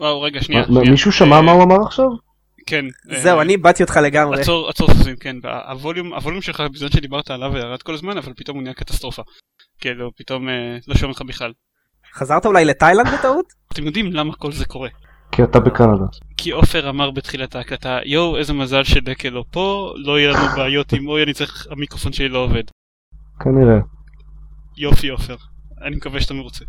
וואו, רגע, שנייה. מישהו שמע אה, מה הוא אמר עכשיו? כן. אה, זהו, אני איבדתי אותך לגמרי. עצור, עצור סוסים, כן. הווליום, הווליום שלך בזמן שדיברת עליו ירד כל הזמן, אבל פתאום הוא נהיה קטסטרופה. כאילו, פתאום אה, לא שומע אותך בכלל. חזרת אולי לתאילנד בטעות? אתם יודעים למה כל זה קורה. כי אתה בקנדה. כי עופר אמר בתחילת ההקלטה, יואו, איזה מזל שדקל לא פה, לא יהיה לנו בעיות עם אוי, אני צריך, המיקרופון שלי לא עובד. כנראה. יופי עופר. אני מקווה שאתה מרוצה.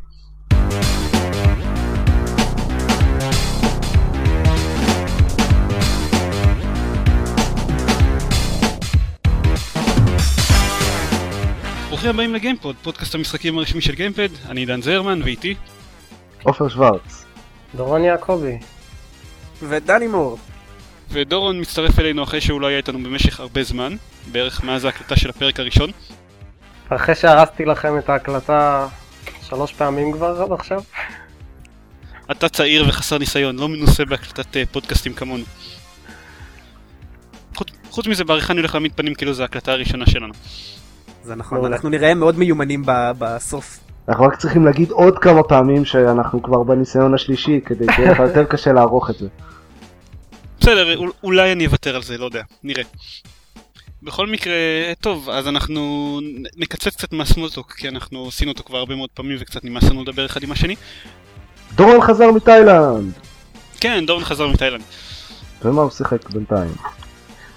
ברוכים הבאים לגיימפוד, פודקאסט המשחקים הרשמי של גיימפד, אני עידן זרמן ואיתי עופר שוורץ. דורון יעקבי. ודני מור. ודורון מצטרף אלינו אחרי שהוא לא היה איתנו במשך הרבה זמן, בערך מאז ההקלטה של הפרק הראשון. אחרי שהרסתי לכם את ההקלטה שלוש פעמים כבר עד עכשיו. אתה צעיר וחסר ניסיון, לא מנוסה בהקלטת אה, פודקאסטים כמונו. חוץ, חוץ מזה בעריכה אני הולך להעמיד פנים כאילו זו ההקלטה הראשונה שלנו. זה נכון. אנחנו נראה מאוד מיומנים בסוף. אנחנו רק צריכים להגיד עוד כמה פעמים שאנחנו כבר בניסיון השלישי כדי שיהיה לך יותר קשה לערוך את זה. בסדר, אול- אולי אני אוותר על זה, לא יודע, נראה. בכל מקרה, טוב, אז אנחנו נקצץ קצת מה small talk, כי אנחנו עשינו אותו כבר הרבה מאוד פעמים וקצת נמאס לנו לדבר אחד עם השני. דורון חזר מתאילנד! כן, דורון חזר מתאילנד. ומה הוא שיחק בינתיים?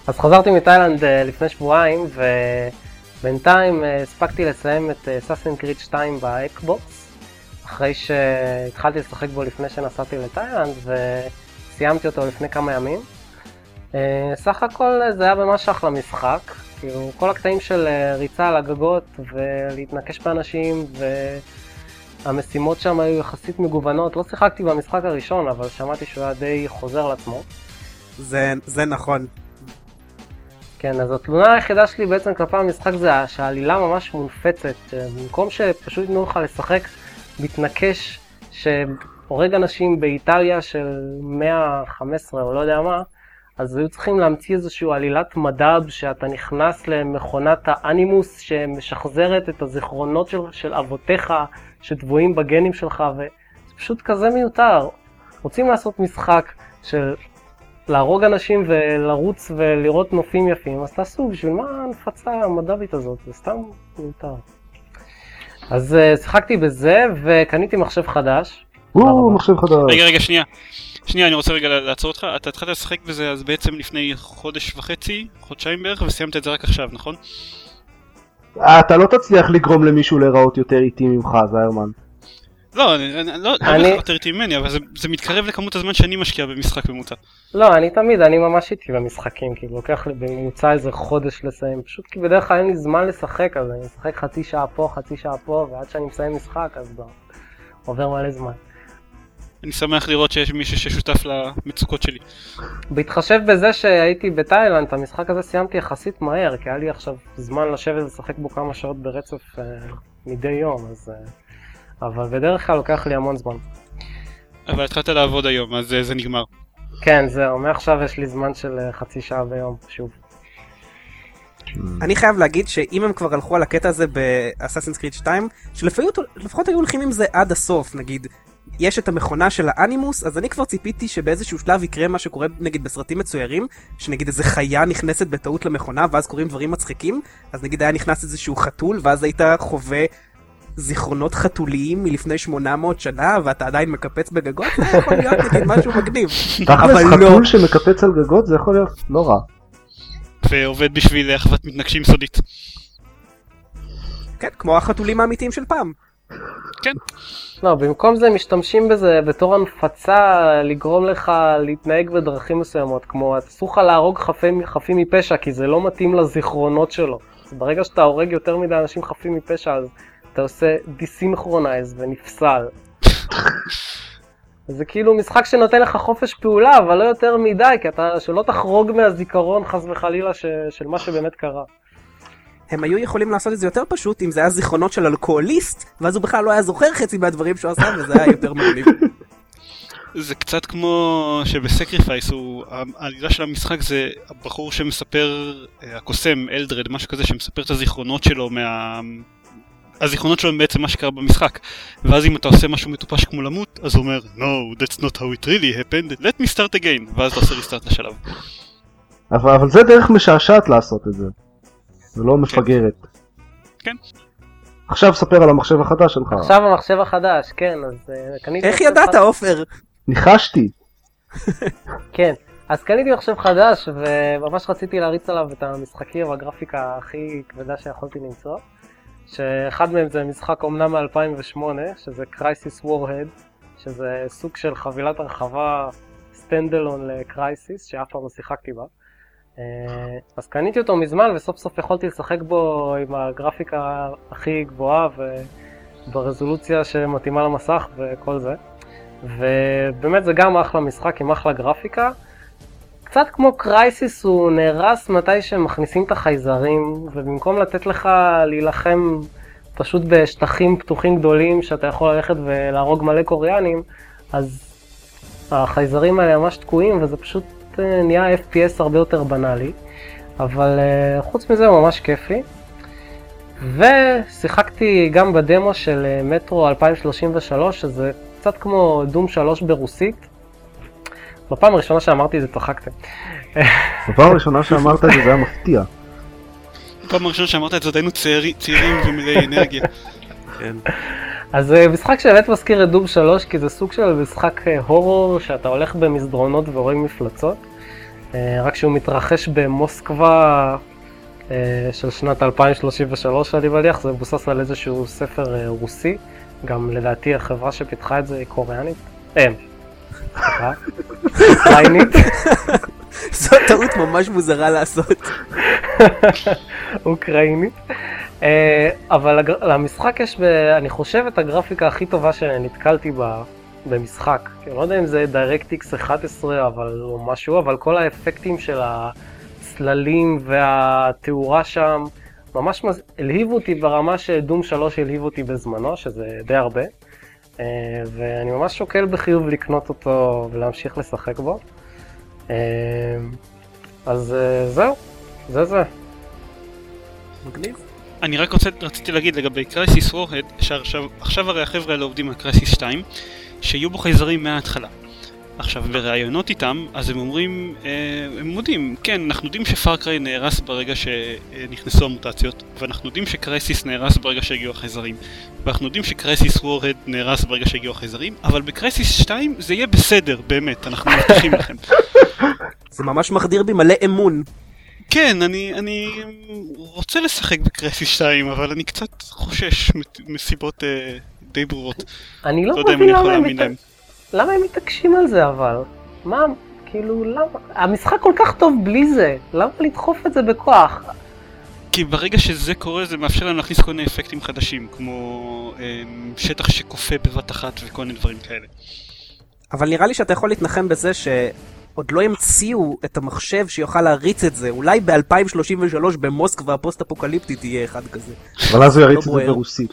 אז חזרתי מתאילנד אה, לפני שבועיים ובינתיים אה, הספקתי לסיים את Assassin's Creed 2 ב Xbox אחרי שהתחלתי לשחק בו לפני שנסעתי לתאילנד וסיימתי אותו לפני כמה ימים. אה, סך הכל אה, זה היה ממש אחלה משחק, כאילו כל הקטעים של ריצה על הגגות ולהתנקש באנשים והמשימות שם היו יחסית מגוונות, לא שיחקתי במשחק הראשון אבל שמעתי שהוא היה די חוזר לעצמו. זה, זה נכון. כן, אז התלונה היחידה שלי בעצם כלפי המשחק זה שהעלילה ממש מונפצת. במקום שפשוט ייתנו לך לשחק מתנקש שהורג אנשים באיטליה של 115 או לא יודע מה, אז היו צריכים להמציא איזושהי עלילת מדב שאתה נכנס למכונת האנימוס שמשחזרת את הזיכרונות של, של אבותיך שטבועים בגנים שלך, וזה פשוט כזה מיותר. רוצים לעשות משחק של להרוג אנשים ולרוץ ולראות נופים יפים, אז תעשו, בשביל מה ההנפצה המד"בית הזאת? זה סתם מיותר. אז uh, שיחקתי בזה וקניתי מחשב חדש. או. מחשב חדש. רגע, רגע, שנייה. שנייה, אני רוצה רגע לעצור אותך. אתה התחלת לשחק בזה אז בעצם לפני חודש וחצי, חודשיים בערך, וסיימת את זה רק עכשיו, נכון? אה, אתה לא תצליח לגרום למישהו להיראות יותר איטי ממך, זיירמן. לא, אני לא לא אני- יותר איטי ממני, אבל זה- זה מתקרב לכמות הזמן שאני משקיע במשחק ממוצע. לא, אני תמיד, אני ממש איטי במשחקים, כאילו לוקח לי בממוצע איזה חודש לסיים, פשוט כי בדרך כלל אין לי זמן לשחק, אז אני משחק חצי שעה פה, חצי שעה פה, ועד שאני מסיים משחק, אז כבר עובר מלא זמן. אני שמח לראות שיש מישהו ששותף למצוקות שלי. בהתחשב בזה שהייתי בתאילנד, את המשחק הזה סיימתי יחסית מהר, כי היה לי עכשיו זמן לשבת ולשחק בו כמה שעות ברצף אה, מדי יום, אז... אה, אבל בדרך כלל לוקח לי המון זמן. אבל התחלת לעבוד היום, אז אה, זה נגמר. כן, זהו, מעכשיו יש לי זמן של אה, חצי שעה ביום, שוב. אני חייב להגיד שאם הם כבר הלכו על הקטע הזה באסאסינס קריד 2, שלפחות היו הולכים עם זה עד הסוף, נגיד, יש את המכונה של האנימוס, אז אני כבר ציפיתי שבאיזשהו שלב יקרה מה שקורה נגיד בסרטים מצוירים, שנגיד איזה חיה נכנסת בטעות למכונה ואז קורים דברים מצחיקים, אז נגיד היה נכנס איזשהו חתול ואז היית חווה זיכרונות חתוליים מלפני 800 שנה ואתה עדיין מקפץ בגגות, זה יכול להיות נגיד משהו מגניב. תכלס אבל לא. חתול שמקפץ על גגות זה יכול להיות לא רע. ועובד בשביל אחוות מתנגשים סודית. כן, כמו החתולים האמיתיים של פעם. כן. לא, במקום זה משתמשים בזה בתור הנפצה לגרום לך להתנהג בדרכים מסוימות, כמו אסור לך להרוג חפים, חפים מפשע כי זה לא מתאים לזיכרונות שלו. ברגע שאתה הורג יותר מדי אנשים חפים מפשע אז אתה עושה דיסינכרונייז ונפסל. זה כאילו משחק שנותן לך חופש פעולה, אבל לא יותר מדי, כי אתה, שלא תחרוג מהזיכרון חס וחלילה ש, של מה שבאמת קרה. הם היו יכולים לעשות את זה יותר פשוט אם זה היה זיכרונות של אלכוהוליסט, ואז הוא בכלל לא היה זוכר חצי מהדברים שהוא עשה, וזה היה יותר מגניב. זה קצת כמו שבסקריפייס הוא, העלילה של המשחק זה הבחור שמספר, אה, הקוסם, אלדרד, משהו כזה, שמספר את הזיכרונות שלו מה... הזיכרונות שלו הם בעצם מה שקרה במשחק. ואז אם אתה עושה משהו מטופש כמו למות, אז הוא אומר, No, that's not how it really happened, let me start again, ואז אתה עושה ריסטארט לשלב. אבל, אבל זה דרך משעשעת לעשות את זה. זה לא מפגרת. כן. עכשיו ספר על המחשב החדש שלך. עכשיו המחשב החדש, כן, אז אה, קניתי... איך ידעת. עופר? ניחשתי. כן, אז קניתי מחשב חדש, וממש רציתי להריץ עליו את המשחקים והגרפיקה הכי כבדה שיכולתי למצוא. שאחד מהם זה משחק אומנם מ-2008, שזה Crisis Warhead, שזה סוג של חבילת הרחבה סטנדלון לקרייסיס, שאף פעם לא שיחקתי בה. אה, אז קניתי אותו מזמן, וסוף סוף יכולתי לשחק בו עם הגרפיקה הכי גבוהה וברזולוציה שמתאימה למסך וכל זה. ובאמת זה גם אחלה משחק עם אחלה גרפיקה. קצת כמו קרייסיס הוא נהרס מתי שהם מכניסים את החייזרים, ובמקום לתת לך להילחם פשוט בשטחים פתוחים גדולים שאתה יכול ללכת ולהרוג מלא קוריאנים, אז החייזרים האלה ממש תקועים וזה פשוט אה, נהיה FPS הרבה יותר בנאלי. אבל אה, חוץ מזה הוא ממש כיפי. ושיחקתי גם בדמו של אה, מטרו 2033, שזה קצת כמו דום 3 ברוסית. בפעם הראשונה שאמרתי את זה צחקתם. בפעם הראשונה שאמרת את זה זה היה מפתיע. בפעם הראשונה שאמרת את זה היינו צעירי- צעירים ומלאי אנרגיה. כן. אז אה, משחק שבאמת מזכיר את דום 3, כי זה סוג של משחק אה, הורור שאתה הולך במסדרונות והורג מפלצות. אה, רק שהוא מתרחש במוסקבה של שנת 2033 אני מניח, זה מבוסס על איזשהו ספר רוסי. גם לדעתי החברה שפיתחה את זה היא קוריאנית. אה, אוקראינית. זו טעות ממש מוזרה לעשות. אוקראינית. אה, אבל למשחק יש, אני חושב, את הגרפיקה הכי טובה שנתקלתי בה במשחק. אני לא יודע אם זה DirectX 11 אבל, או משהו, אבל כל האפקטים של הצללים והתאורה שם ממש מז- הלהיבו אותי ברמה שדום 3 הלהיב אותי בזמנו, שזה די הרבה. אה, ואני ממש שוקל בחיוב לקנות אותו ולהמשיך לשחק בו. אה, אז אה, זהו, זה זה. מגניב. אני רק רוצה, רציתי להגיד לגבי Crysis Warhead, שעכשיו עכשיו הרי החבר'ה האלה עובדים על Crysis 2, שיהיו בו חייזרים מההתחלה. עכשיו, בראיונות איתם, אז הם אומרים, אה, הם מודים, כן, אנחנו יודעים ש Far Cry נהרס ברגע שנכנסו המוטציות, ואנחנו יודעים ש Crysis נהרס ברגע שהגיעו החייזרים, ואנחנו יודעים ש Crysis Warhead נהרס ברגע שהגיעו החייזרים, אבל ב Crysis 2 זה יהיה בסדר, באמת, אנחנו מבטיחים לכם. זה ממש מחדיר בי מלא אמון. כן, אני, אני רוצה לשחק בקרייסיס 2, אבל אני קצת חושש מסיבות אה, די ברורות. אני לא לא יודע אם מבין אני יכול למה הם. למה הם מתעקשים על זה אבל? מה, כאילו, למה? המשחק כל כך טוב בלי זה, למה לדחוף את זה בכוח? כי ברגע שזה קורה זה מאפשר להם להכניס כל מיני אפקטים חדשים, כמו אה, שטח שכופה בבת אחת וכל מיני דברים כאלה. אבל נראה לי שאתה יכול להתנחם בזה שעוד לא המציאו את המחשב שיוכל להריץ את זה. אולי ב-2033 במוסקבה הפוסט-אפוקליפטית יהיה אחד כזה. אבל אז הוא יריץ את זה בוער. ברוסית.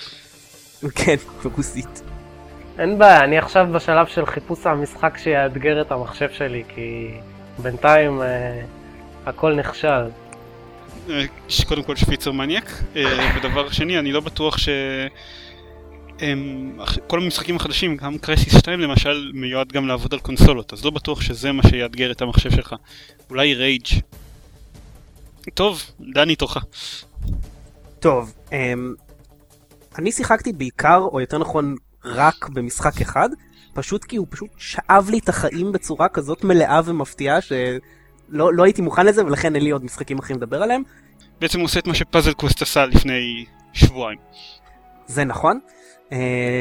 כן, ברוסית. אין בעיה, אני עכשיו בשלב של חיפוש המשחק שיאתגר את המחשב שלי, כי בינתיים אה, הכל נכשל. אה, שקודם כל שפיצר מניאק, אה, ודבר שני, אני לא בטוח ש... הם, כל המשחקים החדשים, גם קרייסיס 2 למשל, מיועד גם לעבוד על קונסולות, אז לא בטוח שזה מה שיאתגר את המחשב שלך. אולי רייג'. טוב, דני תורך. טוב, אמ, אני שיחקתי בעיקר, או יותר נכון, רק במשחק אחד, פשוט כי הוא פשוט שאב לי את החיים בצורה כזאת מלאה ומפתיעה, שלא לא הייתי מוכן לזה, ולכן אין לי עוד משחקים אחרים לדבר עליהם. בעצם הוא עושה את מה ש Puzzle Quest עשה לפני שבועיים. זה נכון. אה,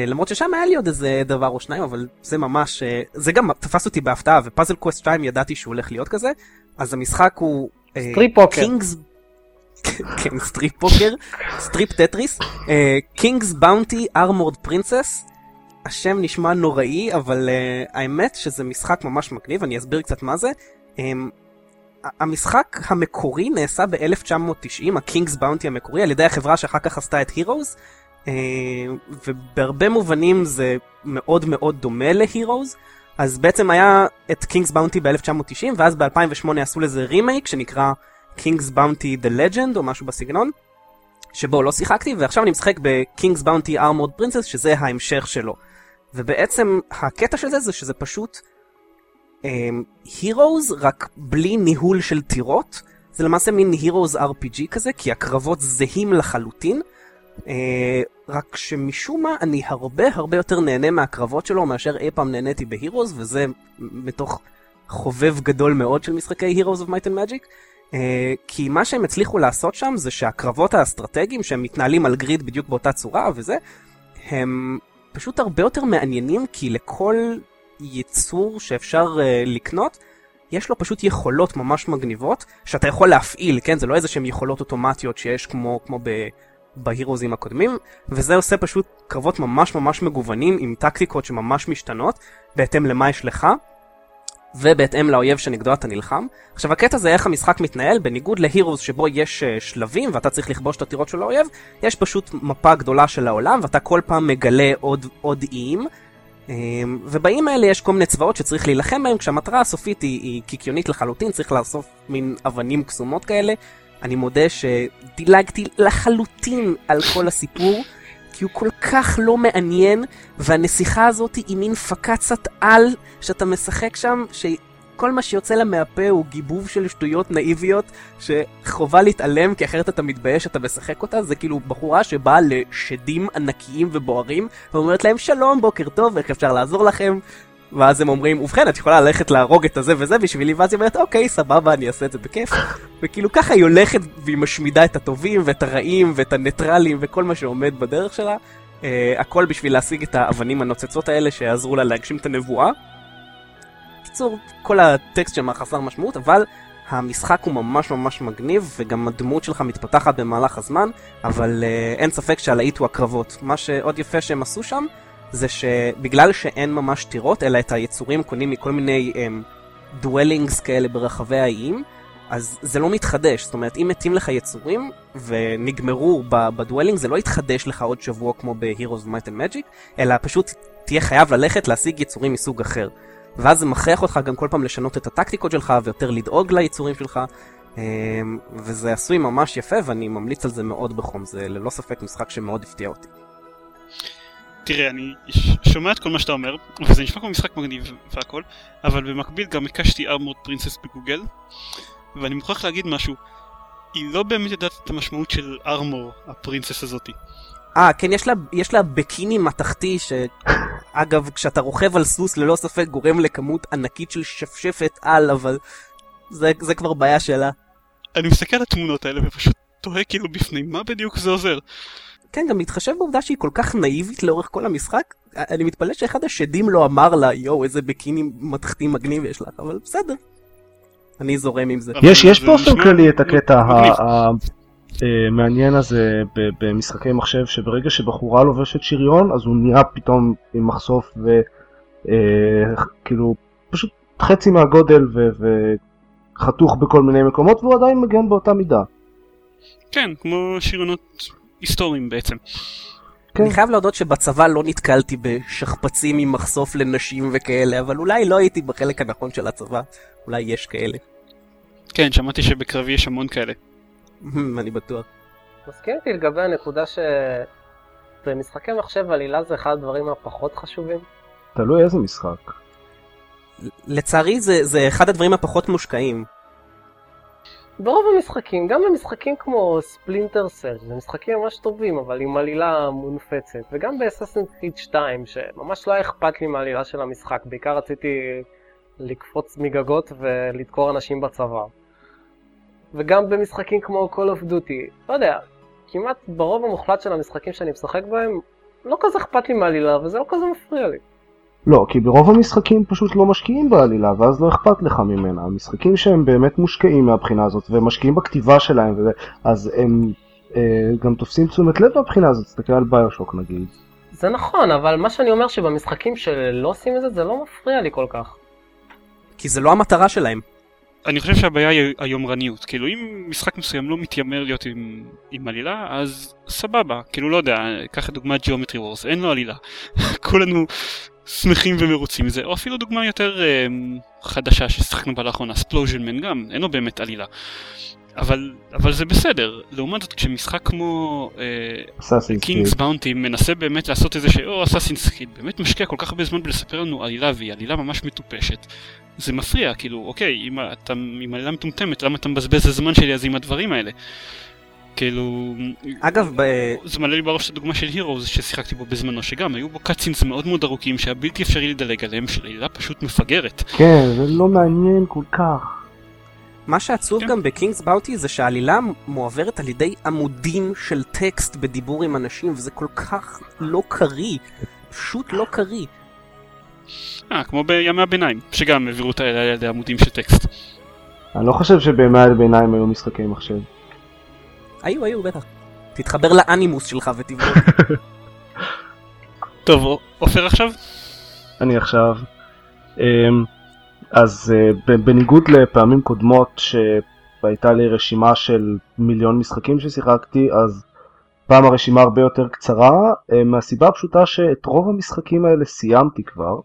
למרות ששם היה לי עוד איזה דבר או שניים, אבל זה ממש, אה, זה גם תפס אותי בהפתעה, ו Puzzle Quest 2 ידעתי שהוא הולך להיות כזה, אז המשחק הוא... strip poker. King's... כן, strip poker, strip Tetris, King's Bounty Armored Princess, השם נשמע נוראי, אבל אה, האמת שזה משחק ממש מגניב, אני אסביר קצת מה זה. אמ, המשחק המקורי נעשה ב-1990, ה King's Bounty המקורי, על ידי החברה שאחר כך עשתה את Heroes, אה, ובהרבה מובנים זה מאוד מאוד דומה ל Heroes. אז בעצם היה את King's Bounty ב-1990, ואז ב-2008 עשו לזה רימייק שנקרא King's Bounty The Legend או משהו בסגנון. שבו לא שיחקתי, ועכשיו אני משחק ב-King's Bounty Armored Princess, שזה ההמשך שלו. ובעצם הקטע של זה זה שזה פשוט הירוז, um, רק בלי ניהול של טירות. זה למעשה מין הירוז RPG כזה, כי הקרבות זהים לחלוטין. Uh, רק שמשום מה אני הרבה הרבה יותר נהנה מהקרבות שלו מאשר אי פעם נהניתי בהירוז, וזה מתוך חובב גדול מאוד של משחקי of Might and Magic. Uh, כי מה שהם הצליחו לעשות שם זה שהקרבות האסטרטגיים שהם מתנהלים על גריד בדיוק באותה צורה וזה, הם פשוט הרבה יותר מעניינים כי לכל יצור שאפשר uh, לקנות, יש לו פשוט יכולות ממש מגניבות שאתה יכול להפעיל, כן? זה לא איזה שהם יכולות אוטומטיות שיש כמו, כמו ב... בהירוזים הקודמים, וזה עושה פשוט קרבות ממש ממש מגוונים עם טקטיקות שממש משתנות בהתאם למה יש לך. ובהתאם לאויב שנגדו אתה נלחם. עכשיו הקטע זה איך המשחק מתנהל, בניגוד להירוס שבו יש uh, שלבים ואתה צריך לכבוש את הטירות של האויב, יש פשוט מפה גדולה של העולם ואתה כל פעם מגלה עוד, עוד איים. Um, ובאים האלה יש כל מיני צבאות שצריך להילחם בהם, כשהמטרה הסופית היא, היא קיקיונית לחלוטין, צריך לאסוף מין אבנים קסומות כאלה. אני מודה שדילגתי לחלוטין על כל הסיפור. כי הוא כל כך לא מעניין, והנסיכה הזאת היא מין פקצת על שאתה משחק שם, שכל מה שיוצא לה מהפה הוא גיבוב של שטויות נאיביות, שחובה להתעלם, כי אחרת אתה מתבייש שאתה משחק אותה, זה כאילו בחורה שבאה לשדים ענקיים ובוערים, ואומרת להם שלום, בוקר טוב, איך אפשר לעזור לכם? ואז הם אומרים, ובכן, את יכולה ללכת להרוג את הזה וזה בשבילי, ואז היא אומרת, אוקיי, סבבה, אני אעשה את זה בכיף. וכאילו ככה היא הולכת והיא משמידה את הטובים ואת הרעים ואת הניטרלים וכל מה שעומד בדרך שלה. Uh, הכל בשביל להשיג את האבנים הנוצצות האלה שיעזרו לה להגשים את הנבואה. בקיצור, כל הטקסט שם חסר משמעות, אבל המשחק הוא ממש ממש מגניב, וגם הדמות שלך מתפתחת במהלך הזמן, אבל uh, אין ספק שהלהיט הוא הקרבות. מה שעוד יפה שהם עשו שם, זה שבגלל שאין ממש טירות, אלא את היצורים קונים מכל מיני um, דואלינגס כאלה ברחבי האיים, אז זה לא מתחדש. זאת אומרת, אם מתים לך יצורים ונגמרו בדואלינג, זה לא יתחדש לך עוד שבוע כמו ב-Heroes of Might and Magic, אלא פשוט תהיה חייב ללכת להשיג יצורים מסוג אחר. ואז זה מכריח אותך גם כל פעם לשנות את הטקטיקות שלך ויותר לדאוג ליצורים שלך. וזה עשוי ממש יפה ואני ממליץ על זה מאוד בחום, זה ללא ספק משחק שמאוד הפתיע אותי. תראה, אני שומע את כל מה שאתה אומר, וזה נשמע כמו משחק מגניב והכל, אבל במקביל גם הקשתי ארמורד פרינסס בגוגל, ואני מוכרח להגיד משהו, היא לא באמת יודעת את המשמעות של ארמור, הפרינסס הזאתי. אה, כן, יש לה, יש לה בקיני מתכתי, שאגב, כשאתה רוכב על סוס ללא ספק גורם לכמות ענקית של שפשפת על, אבל זה, זה כבר בעיה שלה. אני מסתכל על התמונות האלה ופשוט תוהה כאילו בפנים, מה בדיוק זה עוזר? כן, גם להתחשב בעובדה שהיא כל כך נאיבית לאורך כל המשחק, אני מתפלא שאחד השדים לא אמר לה, יואו, איזה ביקיני מתכתי מגניב יש לך, אבל בסדר. אני זורם עם זה. יש, יש באופן כללי את הקטע המעניין הזה במשחקי מחשב, שברגע שבחורה לובשת שריון, אז הוא נהיה פתאום עם מחשוף וכאילו פשוט חצי מהגודל וחתוך בכל מיני מקומות, והוא עדיין מגן באותה מידה. כן, כמו שריונות היסטוריים בעצם. כן. אני חייב להודות שבצבא לא נתקלתי בשכפ"צים עם מחשוף לנשים וכאלה, אבל אולי לא הייתי בחלק הנכון של הצבא, אולי יש כאלה. כן, שמעתי שבקרבי יש המון כאלה. אני בטוח. מסכים איתי לגבי הנקודה שבמשחקי מחשב עלילה זה אחד הדברים הפחות חשובים? תלוי איזה משחק. לצערי זה, זה אחד הדברים הפחות מושקעים. ברוב המשחקים, גם במשחקים כמו ספלינטר סל, זה משחקים ממש טובים, אבל עם עלילה מונפצת, וגם באססנד חיד 2, שממש לא היה אכפת לי מהעלילה של המשחק, בעיקר רציתי לקפוץ מגגות ולדקור אנשים בצבא. וגם במשחקים כמו Call of Duty, לא יודע, כמעט ברוב המוחלט של המשחקים שאני משחק בהם, לא כזה אכפת לי מהעלילה, וזה לא כזה מפריע לי. לא, כי ברוב המשחקים פשוט לא משקיעים בעלילה, ואז לא אכפת לך ממנה. המשחקים שהם באמת מושקעים מהבחינה הזאת, ומשקיעים בכתיבה שלהם, וזה, אז הם אה, גם תופסים תשומת לב מהבחינה הזאת, תסתכל על ביושוק נגיד. זה נכון, אבל מה שאני אומר שבמשחקים שלא עושים את זה, זה לא מפריע לי כל כך. כי זה לא המטרה שלהם. אני חושב שהבעיה היא היומרניות, כאילו אם משחק מסוים לא מתיימר להיות עם, עם עלילה, אז סבבה, כאילו לא יודע, קח את דוגמת Geometry Wars, אין לו עלילה. כולנו שמחים ומרוצים מזה, או אפילו דוגמה יותר אה, חדשה ששיחקנו בה לאחרונה, ספלוז'ן גם, אין לו באמת עלילה. אבל, אבל זה בסדר, לעומת זאת כשמשחק כמו King's אה, Bounty מנסה באמת לעשות איזה ש... או Assassin's Creed, באמת משקיע כל כך הרבה זמן בלספר לנו עלילה והיא עלילה ממש מטופשת. זה מפריע, כאילו, אוקיי, אם אתה עם עלילה מטומטמת, למה אתה מבזבז את הזמן שלי אז עם הדברים האלה? כאילו... אגב, ב... זה מעלה לי בראש את הדוגמה של הירו ששיחקתי בו בזמנו, שגם היו בו cutscenes מאוד מאוד ארוכים שהיה בלתי אפשרי לדלג עליהם, של עלילה פשוט מפגרת. כן, זה לא מעניין כל כך. מה שעצוב כן. גם ב King's Bounty זה שהעלילה מועברת על ידי עמודים של טקסט בדיבור עם אנשים וזה כל כך לא קריא, פשוט לא קריא. אה, כמו בימי הביניים, שגם העבירו את העלילה על ידי עמודים של טקסט. אני לא חושב שבימי הביניים היו משחקי מחשב. היו, היו, בטח. תתחבר לאנימוס שלך ותבדוק. טוב, עופר עכשיו? אני עכשיו. אמ, אז אה, בניגוד לפעמים קודמות שהייתה לי רשימה של מיליון משחקים ששיחקתי, אז פעם הרשימה הרבה יותר קצרה, מהסיבה הפשוטה שאת רוב המשחקים האלה סיימתי כבר.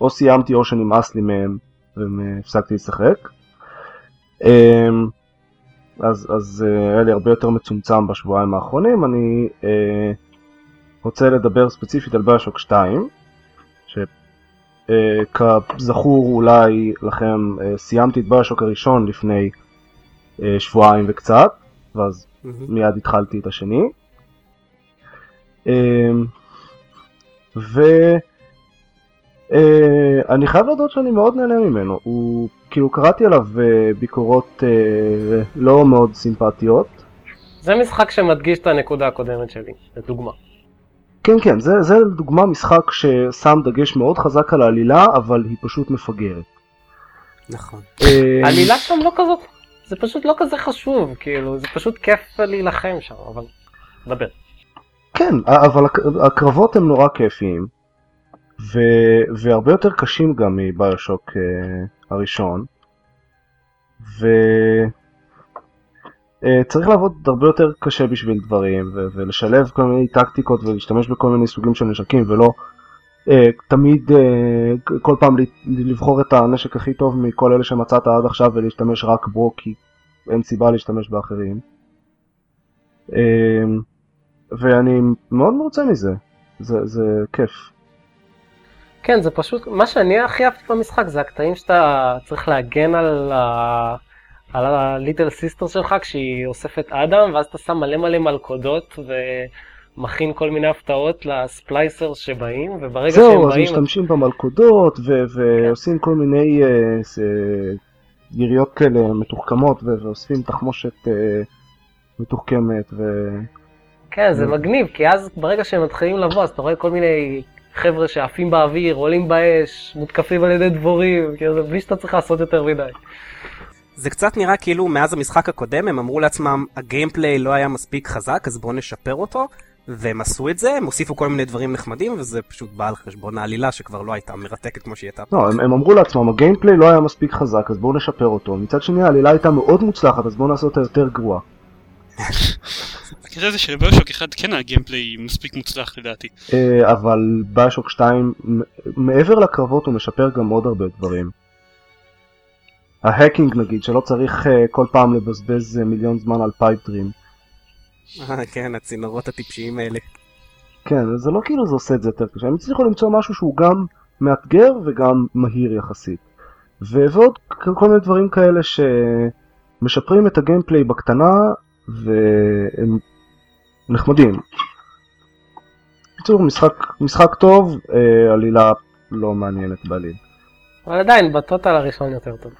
או סיימתי או שנמאס לי מהם והפסקתי לשחק. אמ, אז, אז אה, היה לי הרבה יותר מצומצם בשבועיים האחרונים, אני אה, רוצה לדבר ספציפית על ביושוק 2, שכזכור אה, אולי לכם, אה, סיימתי את ביושוק הראשון לפני אה, שבועיים וקצת, ואז מיד התחלתי את השני. אה, ו... Uh, אני חייב להודות שאני מאוד נהנה ממנו, הוא כאילו קראתי עליו uh, ביקורות uh, לא מאוד סימפטיות. זה משחק שמדגיש את הנקודה הקודמת שלי, לדוגמה. כן כן, זה, זה דוגמה משחק ששם דגש מאוד חזק על העלילה, אבל היא פשוט מפגרת. נכון. העלילה שם לא כזאת, זה פשוט לא כזה חשוב, כאילו, זה פשוט כיף להילחם שם, אבל... דבר. כן, אבל הקרבות הם נורא כיפיים. ו... והרבה יותר קשים גם מביושוק uh, הראשון. וצריך uh, לעבוד הרבה יותר קשה בשביל דברים ו... ולשלב כל מיני טקטיקות ולהשתמש בכל מיני סוגים של נשקים ולא uh, תמיד uh, כל פעם לבחור את הנשק הכי טוב מכל אלה שמצאת עד עכשיו ולהשתמש רק בו כי אין סיבה להשתמש באחרים. Uh, ואני מאוד מרוצה מזה, זה, זה כיף. כן, זה פשוט, מה שאני הכי אהבתי במשחק זה הקטעים שאתה צריך להגן על ה... על ה Little Sister שלך כשהיא אוספת ADAM, ואז אתה שם מלא מלא מלכודות ומכין כל מיני הפתעות ל splicers שבאים, וברגע זהו, שהם אז באים... משתמשים במלכודות ו- ועושים כל מיני אה, אה, יריות כאלה מתוחכמות ו- ואוספים תחמושת אה, מתוחכמת ו... כן, זה מגניב, כי אז ברגע שהם מתחילים לבוא, אז אתה רואה כל מיני חבר'ה שעפים באוויר, עולים באש, מותקפים על ידי דבורים, כאילו זה בלי שאתה צריך לעשות יותר מדי. זה קצת נראה כאילו מאז המשחק הקודם הם אמרו לעצמם הגיימפליי לא היה מספיק חזק אז בואו נשפר אותו והם עשו את זה, הם הוסיפו כל מיני דברים נחמדים וזה פשוט בא על חשבון העלילה שכבר לא הייתה מרתקת כמו שהיא הייתה. לא, הם, הם אמרו לעצמם הגיימפליי לא היה מספיק חזק אז בואו נשפר אותו, מצד שני העלילה הייתה מאוד מוצלחת אז בואו נעשה אותה יותר גרועה. הקטע זה שלביושוק אחד כן הגיימפליי מספיק מוצלח לדעתי. אה, אבל ביושוק 2 מעבר לקרבות הוא משפר גם עוד הרבה דברים. ה hacking נגיד שלא צריך אה, כל פעם לבזבז אה, מיליון זמן על Pipe Dream. כן הצינורות הטיפשיים האלה. כן זה לא כאילו זה עושה את זה יותר קשה הם הצליחו למצוא משהו שהוא גם מאתגר וגם מהיר יחסית. ועוד כל מיני דברים כאלה שמשפרים את ה gameplay בקטנה והם נחמדים. בקיצור, משחק, משחק טוב, אה, עלילה לא מעניינת בעליל. אבל עדיין, בטוטל הראשון יותר טוב.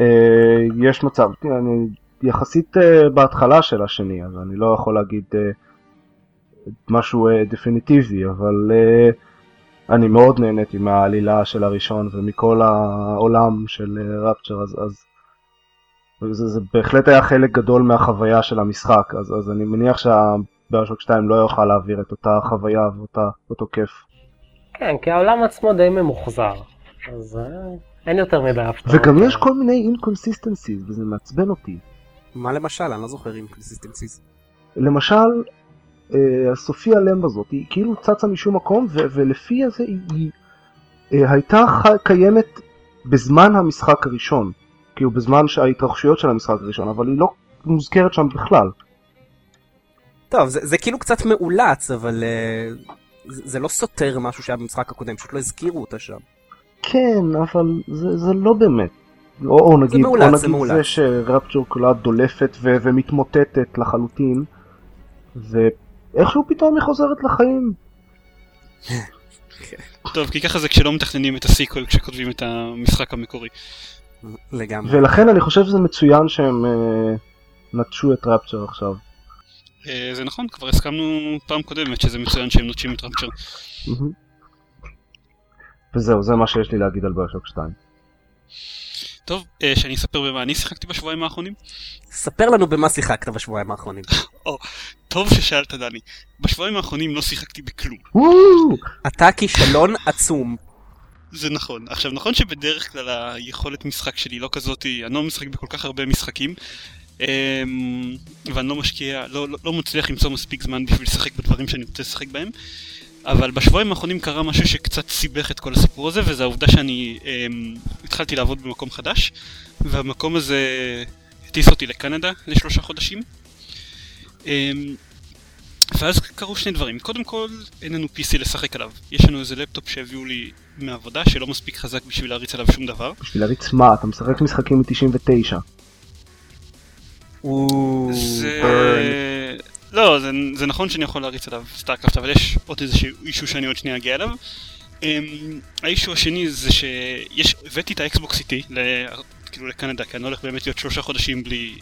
אה, יש מצב, תראה, אני יחסית אה, בהתחלה של השני, אז אני לא יכול להגיד אה, משהו אה, דפיניטיבי, אבל אה, אני מאוד נהניתי מהעלילה של הראשון ומכל העולם של אה, רפצ'ר, אז, אז זה, זה בהחלט היה חלק גדול מהחוויה של המשחק, אז, אז אני מניח שהביושוק 2 לא יוכל להעביר את אותה חוויה ואותו כיף. כן, כי העולם עצמו די ממוחזר, אז אה, אין יותר מדי הפתעות. וגם יש כל מיני inconsistencies וזה מעצבן אותי. מה למשל? אני לא זוכר inconsistencies. למשל, אה, סופיה למב הזאת, היא כאילו צצה משום מקום, ו- ולפי הזה היא, היא אה, הייתה ח- קיימת בזמן המשחק הראשון, כאילו בזמן ההתרחשויות של המשחק הראשון, אבל היא לא מוזכרת שם בכלל. טוב, זה, זה כאילו קצת מאולץ, אבל uh, זה, זה לא סותר משהו שהיה במשחק הקודם, פשוט לא הזכירו אותה שם. כן, אבל זה, זה לא באמת. או, או נגיד, מאולץ, או זה נגיד מאולץ. זה שרפצ'ור כולה דולפת ו- ומתמוטטת לחלוטין, ואיכשהו פתאום היא חוזרת לחיים. טוב, כי ככה זה כשלא מתכננים את הסיקוול כשכותבים את המשחק המקורי. לגמרי. ולכן אני חושב שזה מצוין שהם אה, נטשו את רפצ'ר עכשיו. אה, זה נכון, כבר הסכמנו פעם קודמת שזה מצוין שהם נוטשים את רפצ'ר. וזהו, זה מה שיש לי להגיד על ביושוק 2. טוב, אה, שאני אספר במה אני שיחקתי בשבועיים האחרונים? ספר לנו במה שיחקת בשבועיים האחרונים. טוב ששאלת דני. בשבועיים האחרונים לא שיחקתי בכלום. אתה כישלון עצום. זה נכון. עכשיו, נכון שבדרך כלל היכולת משחק שלי לא כזאת, אני לא משחק בכל כך הרבה משחקים, אמ, ואני לא משקיע, לא, לא, לא מצליח למצוא מספיק זמן בשביל לשחק בדברים שאני רוצה לשחק בהם, אבל בשבועיים האחרונים קרה משהו שקצת סיבך את כל הסיפור הזה, וזה העובדה שאני אמ, התחלתי לעבוד במקום חדש, והמקום הזה הטיס אותי לקנדה לשלושה חודשים. אמ, ואז קרו שני דברים. קודם כל, אין לנו PC לשחק עליו. יש לנו איזה לפטופ שהביאו לי מהעבודה שלא מספיק חזק בשביל להריץ עליו שום דבר. בשביל להריץ מה? אתה משחק משחקים מ-99. זה... לא, זה, זה נכון שאני יכול להריץ עליו StarCraft, אבל יש עוד איזשהו issue שאני עוד שנייה אגיע אליו. אמ, ה issue השני זה שיש, הבאתי את ה Xbox איתי, ל, כאילו לקנדה, כי אני לא הולך באמת להיות שלושה חודשים בלי,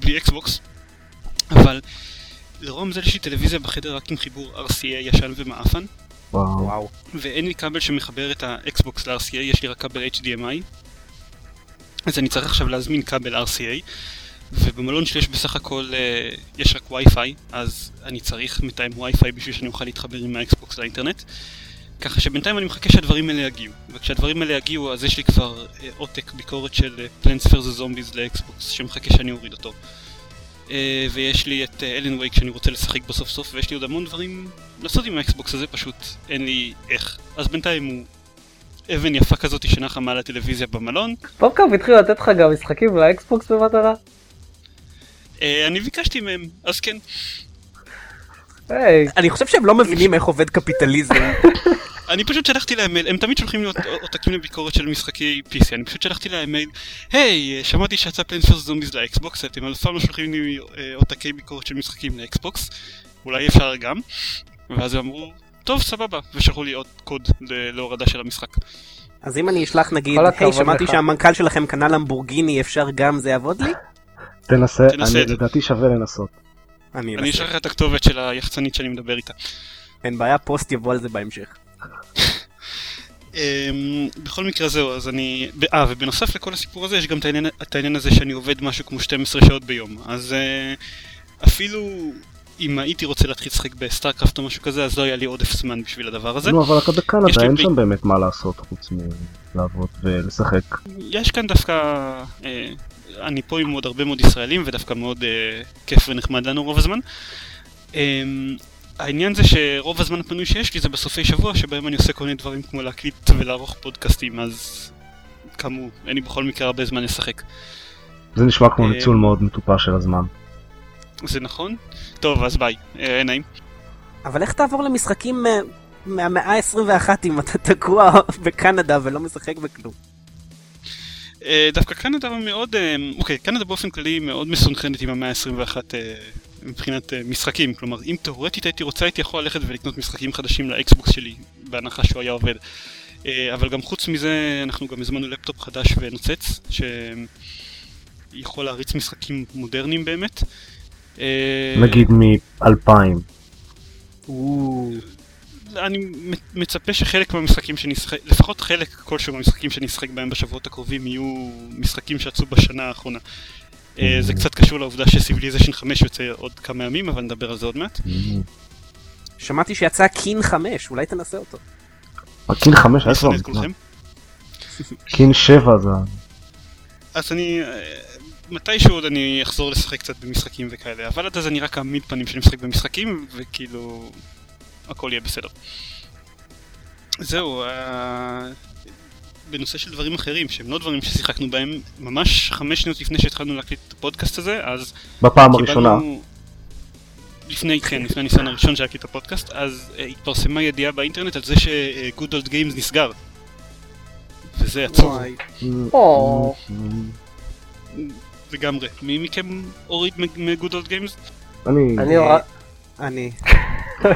בלי Xbox, אבל לרוב זה יש לי טלוויזיה בחדר רק עם חיבור RCA ישן ומעפן, וואו. ואין לי כבל שמחבר את ה Xbox ל-RCA, יש לי רק כבל HDMI. אז אני צריך עכשיו להזמין כבל RCA, ובמלון שלי יש בסך הכל, אה, יש רק וי-פיי, אז אני צריך מתאם וי-פיי בשביל שאני אוכל להתחבר עם ה Xbox לאינטרנט. ככה שבינתיים אני מחכה שהדברים האלה יגיעו, וכשהדברים האלה יגיעו אז יש לי כבר אה, עותק ביקורת של Plants vs. Zombies ל Xbox שמחכה שאני אוריד אותו. אה, ויש לי את Alan Wake שאני רוצה לשחק בו סוף סוף, ויש לי עוד המון דברים לעשות עם ה Xbox הזה, פשוט אין לי איך. אז בינתיים הוא אבן יפה כזאת שנחה מעל הטלוויזיה במלון. PopCap התחילו לתת לך גם משחקים ל Xbox במתנה? אה, אני ביקשתי מהם, אז כן. היי, אני חושב שהם לא מבינים איך עובד קפיטליזם. אני פשוט שלחתי להם מייל, הם תמיד שולחים לי עות- עותקים לביקורת של משחקי PC, אני פשוט שלחתי להם מייל, היי, שמעתי שיצא Plants vs. Zombies ל Xbox, אתם אף פעם לא שולחים לי אה, עותקי ביקורת של משחקים ל Xbox, אולי אפשר גם, ואז הם אמרו, טוב, סבבה, ושלחו לי עוד קוד להורדה של המשחק. אז אם אני אשלח נגיד, היי, שמעתי לך." שהמנכ"ל שלכם קנה למבורגיני, אפשר גם זה יעבוד לי? תנסה. לדעתי שווה לנסות. אני. אשלח לך את הכתובת של היחצנית שאני מדבר איתה. אין בעיה, פוסט יבוא על זה בהמשך. אמ, בכל מקרה זהו, אז אני... אה, ובנוסף לכל הסיפור הזה יש גם את העניין, את העניין הזה שאני עובד משהו כמו 12 שעות ביום. אז אה, אפילו אם הייתי רוצה להתחיל לשחק ב StarCraft או משהו כזה, אז לא היה לי עודף זמן בשביל הדבר הזה. נו, אבל אתה בקנדה, אין שם באמת מה לעשות חוץ מלעבוד ולשחק. יש כאן דווקא... אה, אני פה עם עוד הרבה מאוד ישראלים, ודווקא מאוד אה, כיף ונחמד לנו רוב הזמן. העניין זה שרוב הזמן הפנוי שיש לי זה בסופי שבוע, שבהם אני עושה כל מיני דברים כמו להקליט ולערוך פודקאסטים, אז כאמור, אין לי בכל מקרה הרבה זמן לשחק. זה נשמע כמו אה, ניצול מאוד מטופש של הזמן. זה נכון? טוב, אז ביי. אה, נעים. אבל איך תעבור למשחקים אה, מהמאה ה-21 אם אתה תקוע בקנדה ולא משחק בכלום? אה, דווקא קנדה מאוד, אוקיי, קנדה באופן כללי מאוד מסונכרנת עם המאה ה-21 אה, מבחינת אה, משחקים, כלומר אם תאורטית הייתי רוצה הייתי יכול ללכת ולקנות משחקים חדשים לאקסבוקס שלי, בהנחה שהוא היה עובד. אה, אבל גם חוץ מזה אנחנו גם הזמנו לפטופ חדש ונוצץ, שיכול להריץ משחקים מודרניים באמת. אה, נגיד מ-2000. אני מצ- מצפה שחלק מהמשחקים שאני אשחק, לפחות חלק כלשהו מהמשחקים שאני אשחק בהם בשבועות הקרובים יהיו משחקים שיצאו בשנה האחרונה. אה, זה קצת קשור לעובדה שסיביליזיישן 5 יוצא עוד כמה ימים, אבל נדבר על זה עוד מעט. שמעתי שיצא קין 5, אולי תנסה אותו. הקין 5 אני איפה? קין 7 זה... אז אני... אה, מתישהו עוד אני אחזור לשחק קצת במשחקים וכאלה, אבל עד אז אני רק אעמיד פנים שאני משחק במשחקים, וכאילו... הכל יהיה בסדר. זהו, אה, בנושא של דברים אחרים, שהם לא דברים ששיחקנו בהם, ממש חמש שניות לפני שהתחלנו להקליט את הפודקאסט הזה, אז בפעם הראשונה. לפני, כן, לפני הניסיון הראשון שהיה את הפודקאסט, אז uh, התפרסמה ידיעה באינטרנט על זה ש-Good Old Games נסגר. וזה עצוב. לגמרי. מי מכם הוריד מ-Good Old Games? אני... אני הורד... אני.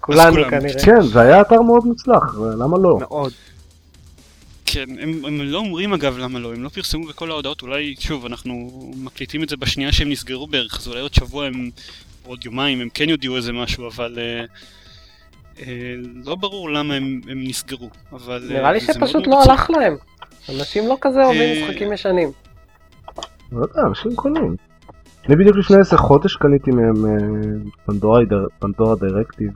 כולנו. כנראה. כן, זה היה אתר מאוד מוצלח, למה לא? מאוד. כן, הם, הם לא אומרים אגב למה לא, הם לא פרסמו בכל ההודעות, אולי, שוב, אנחנו מקליטים את זה בשנייה שהם נסגרו בערך, אז אולי עוד שבוע הם, עוד יומיים, הם כן יודיעו איזה משהו, אבל אה, אה, לא ברור למה הם, הם נסגרו, אבל... אה, נראה לי שפשוט לא. הלך להם. אנשים לא כזה אוהבים אה, משחקים ישנים. לא יודע, אנשים קונים. אני בדיוק לפני איזה חודש קניתי מהם אה, פנדורה פנדורה דירקטיב.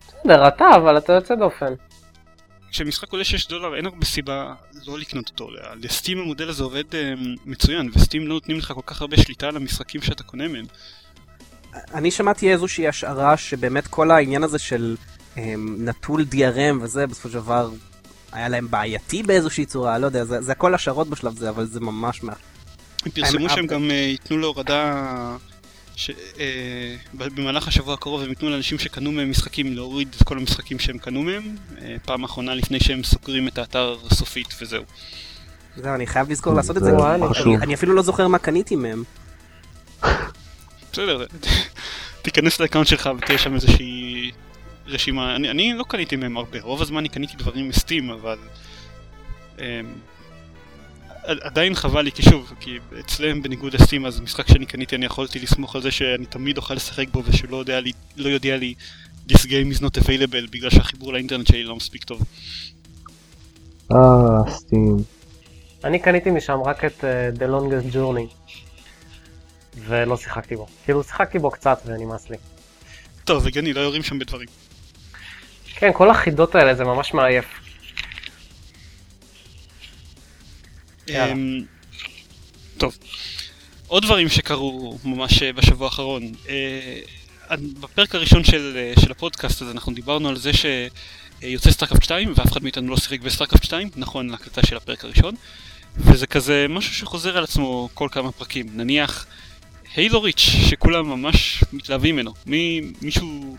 בסדר, אתה, אבל אתה יוצא דופן. כשמשחק עולה 6 דולר אין הרבה סיבה לא לקנות אותו, לסטים המודל הזה עובד אה, מצוין, וסטים לא נותנים לך כל כך הרבה שליטה על המשחקים שאתה קונה מהם. אני שמעתי איזושהי השערה שבאמת כל העניין הזה של הם, נטול DRM וזה, בסופו של דבר היה להם בעייתי באיזושהי צורה, לא יודע, זה, זה הכל השערות בשלב זה, אבל זה ממש מה... הם פרסמו הם- שהם גם אה, ייתנו להורדה, ש- אה, במהלך השבוע הקרוב הם ייתנו לאנשים שקנו מהם משחקים להוריד את כל המשחקים שהם קנו מהם, אה, פעם אחרונה לפני שהם סוגרים את האתר סופית וזהו. זהו, אני חייב לזכור לעשות את זה, זה. אני, אני אפילו לא זוכר מה קניתי מהם. בסדר, תיכנס לאקאונט שלך ותהיה שם איזושהי רשימה, אני, אני לא קניתי מהם הרבה, רוב הזמן אני קניתי דברים מסטים, אבל אה, עדיין חבל לי, כי שוב, כי אצלם בניגוד לסטים, אז משחק שאני קניתי אני יכולתי לסמוך על זה שאני תמיד אוכל לשחק בו ושלא יודע לי, לא יודע לי This game is not available בגלל שהחיבור לאינטרנט שלי לא מספיק טוב. אה, סטים. אני קניתי משם רק את אה, The Longest Journey. ולא שיחקתי בו. כאילו שיחקתי בו קצת ונמאס לי. טוב, הגיוני, לא יורים שם בדברים. כן, כל החידות האלה זה ממש מעייף. טוב, עוד דברים שקרו ממש אה, בשבוע האחרון. אה, בפרק הראשון של, אה, של הפודקאסט הזה אנחנו דיברנו על זה שיוצא StarCraft 2 ואף אחד מאיתנו לא שיחק ב StarCraft 2, נכון להקלטה של הפרק הראשון. וזה כזה משהו שחוזר על עצמו כל כמה פרקים. נניח הילו ריץ' שכולם ממש מתלהבים ממנו. מי, מישהו...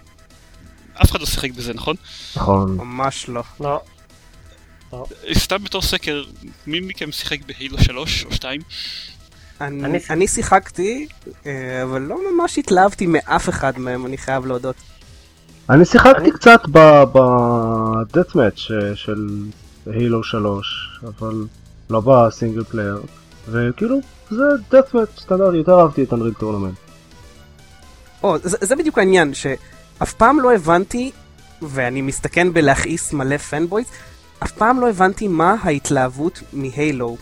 אף אחד לא שיחק בזה, נכון? נכון. ממש לא. לא. סתם בתור סקר, מי מכם שיחק בהילו 3 או 2? אני, אני- אני שיחקתי, אה, אבל לא ממש התלהבתי מאף אחד מהם, אני חייב להודות. אני שיחקתי אני- קצת בדאט מאץ' של הילו 3, אבל לא ב single player, וכאילו זה deathmatch סטנדרטי, יותר אהבתי את Unreal Tournament. או, זה, זה בדיוק העניין, שאף פעם לא הבנתי, ואני מסתכן בלהכעיס מלא fanboys, אף פעם לא הבנתי מה ההתלהבות מ Halo.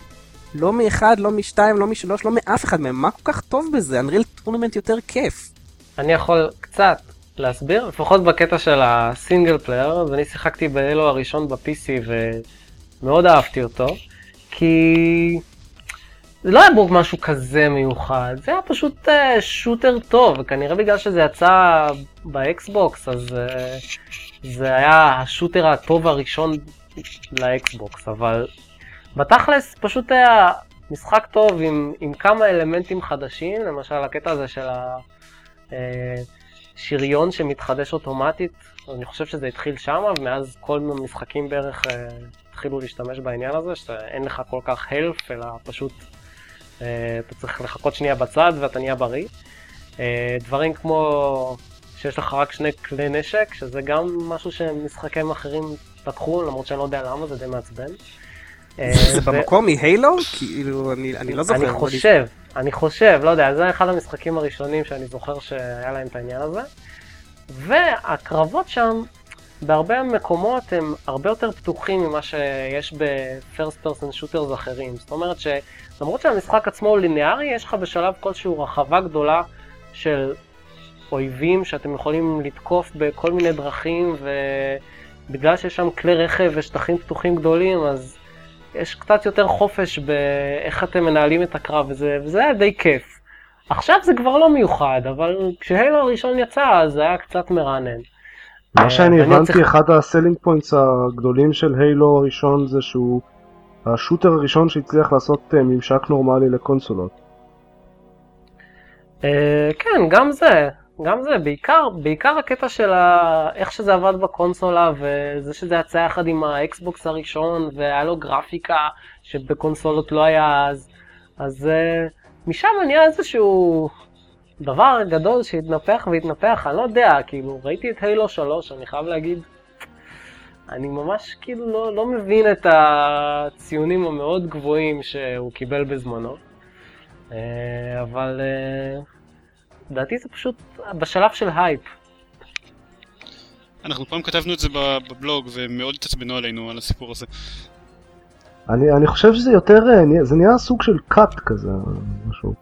לא מאחד, לא משתיים, לא משלוש, לא מאף אחד מהם. מה כל כך טוב בזה? Unreal Tournament יותר כיף. אני יכול קצת להסביר, לפחות בקטע של ה single player, אז אני שיחקתי ב Halo הראשון ב-PC ומאוד אהבתי אותו, כי זה לא היה בו משהו כזה מיוחד, זה היה פשוט אה, shooter טוב, וכנראה בגלל שזה יצא ב Xbox, אז אה, זה היה ה shooter הטוב הראשון ל Xbox, אבל בתכלס פשוט היה משחק טוב עם, עם כמה אלמנטים חדשים, למשל הקטע הזה של ה... אה, שמתחדש אוטומטית, אני חושב שזה התחיל שם, ומאז כל המשחקים בערך אה, התחילו להשתמש בעניין הזה, שאין לך כל כך הלף, אלא פשוט אה, אתה צריך לחכות שנייה בצד ואתה נהיה בריא. דברים כמו שיש לך רק שני כלי נשק, שזה גם משהו שמשחקים אחרים לקחו, למרות שאני לא יודע למה, זה די מעצבן. אה, זה ו- במקום מהיילו? כאילו, אני, לא זוכר. אני חושב, אני חושב, לא יודע, זה אחד המשחקים הראשונים שאני זוכר שהיה להם את העניין הזה. והקרבות שם, בהרבה מקומות הם הרבה יותר פתוחים ממה שיש ב-first person shooters אחרים. זאת אומרת שלמרות שהמשחק עצמו הוא ליניארי, יש לך בשלב כלשהו רחבה גדולה של אויבים שאתם יכולים לתקוף בכל מיני דרכים, ובגלל שיש שם כלי רכב ושטחים פתוחים גדולים, אז יש קצת יותר חופש באיך אתם מנהלים את הקרב, וזה, וזה היה די כיף. עכשיו זה כבר לא מיוחד, אבל כש Halo הראשון יצא, אז זה היה קצת מרענן. מה אה, שאני הבנתי, צריך- אחד ה selling points הגדולים של Halo הראשון זה שהוא ה shooter הראשון שהצליח לעשות אה, ממשק נורמלי לקונסולות. אה, כן, גם זה, גם זה, בעיקר, בעיקר הקטע של ה... איך שזה עבד בקונסולה, וזה שזה יצא יחד עם ה Xbox הראשון, והיה לו גרפיקה שבקונסולות לא היה אז, אז אה, משם נהיה איזשהו דבר גדול שהתנפח והתנפח, אני לא יודע, כאילו, ראיתי את Halo 3, אני חייב להגיד, אני ממש כאילו לא, לא מבין את הציונים המאוד גבוהים שהוא קיבל בזמנו. אה, אבל אה, לדעתי זה פשוט בשלב של הייפ. אנחנו פעם כתבנו את זה ב- בבלוג ומאוד התעצבנו עלינו על הסיפור הזה. אני, אני חושב שזה יותר, אה, זה נהיה סוג של קאט כזה, משהו.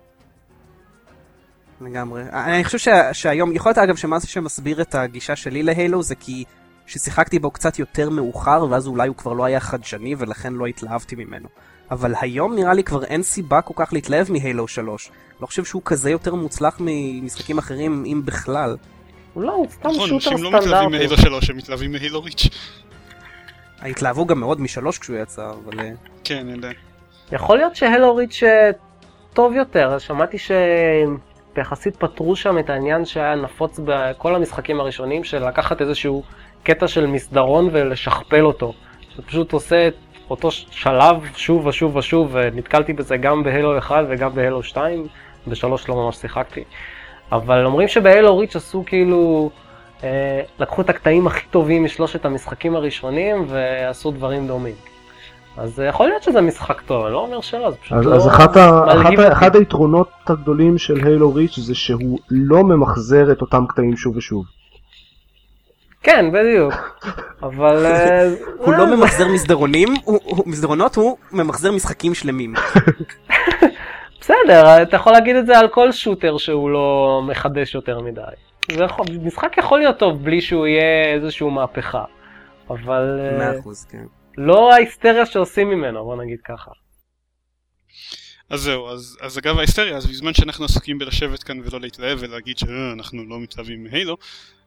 לגמרי. אני חושב שה, שהיום, יכול להיות אגב שמה שמסביר את הגישה שלי להיילו זה כי ששיחקתי בו קצת יותר מאוחר, ואז אולי הוא כבר לא היה חדשני ולכן לא התלהבתי ממנו. אבל היום נראה לי כבר אין סיבה כל כך להתלהב מהיילו 3. לא חושב שהוא כזה יותר מוצלח ממשחקים אחרים, אם בכלל. לא, הוא סתם נכון, שוטר אנשים לא מתלהבים סטנדרטי. מהילו 3, הם מתלהבים מהילו ריץ'. התלהבו גם מאוד משלוש כשהוא יצא, אבל... אה, כן, אני יודע. יכול להיות שהלו ריץ' טוב יותר, שמעתי שיחסית פתרו שם את העניין שהיה נפוץ בכל המשחקים הראשונים, של לקחת איזשהו קטע של מסדרון ולשכפל אותו. שפשוט עושה את אותו שלב שוב ושוב ושוב, ונתקלתי בזה גם בהלו 1 וגם בהלו 2, בשלוש לא ממש שיחקתי. אבל אומרים שבהלו ריץ' עשו כאילו, אה, לקחו את הקטעים הכי טובים משלושת המשחקים הראשונים ועשו דברים דומים. אז יכול להיות שזה משחק טוב, אני לא אומר שלא, זה פשוט אז, לא אז אחת ה, אחת ה. אחד היתרונות הגדולים של הילו ריץ' זה שהוא לא ממחזר את אותם קטעים שוב ושוב. כן, בדיוק. אבל... אה, הוא אה, לא ממחזר מסדרונים, מסדרונות הוא ממחזר משחקים שלמים. בסדר, אתה יכול להגיד את זה על כל שוטר שהוא לא מחדש יותר מדי. יכול, משחק יכול להיות טוב בלי שהוא יהיה איזשהו מהפכה. אבל אה, מאה אחוז, כן. לא ההיסטריה שעושים ממנו, בוא נגיד ככה. אז זהו, אז, אז אגב ההיסטריה, אז בזמן שאנחנו עסוקים בלשבת כאן ולא להתלהב ולהגיד שאנחנו לא מתלהבים מהילו, um,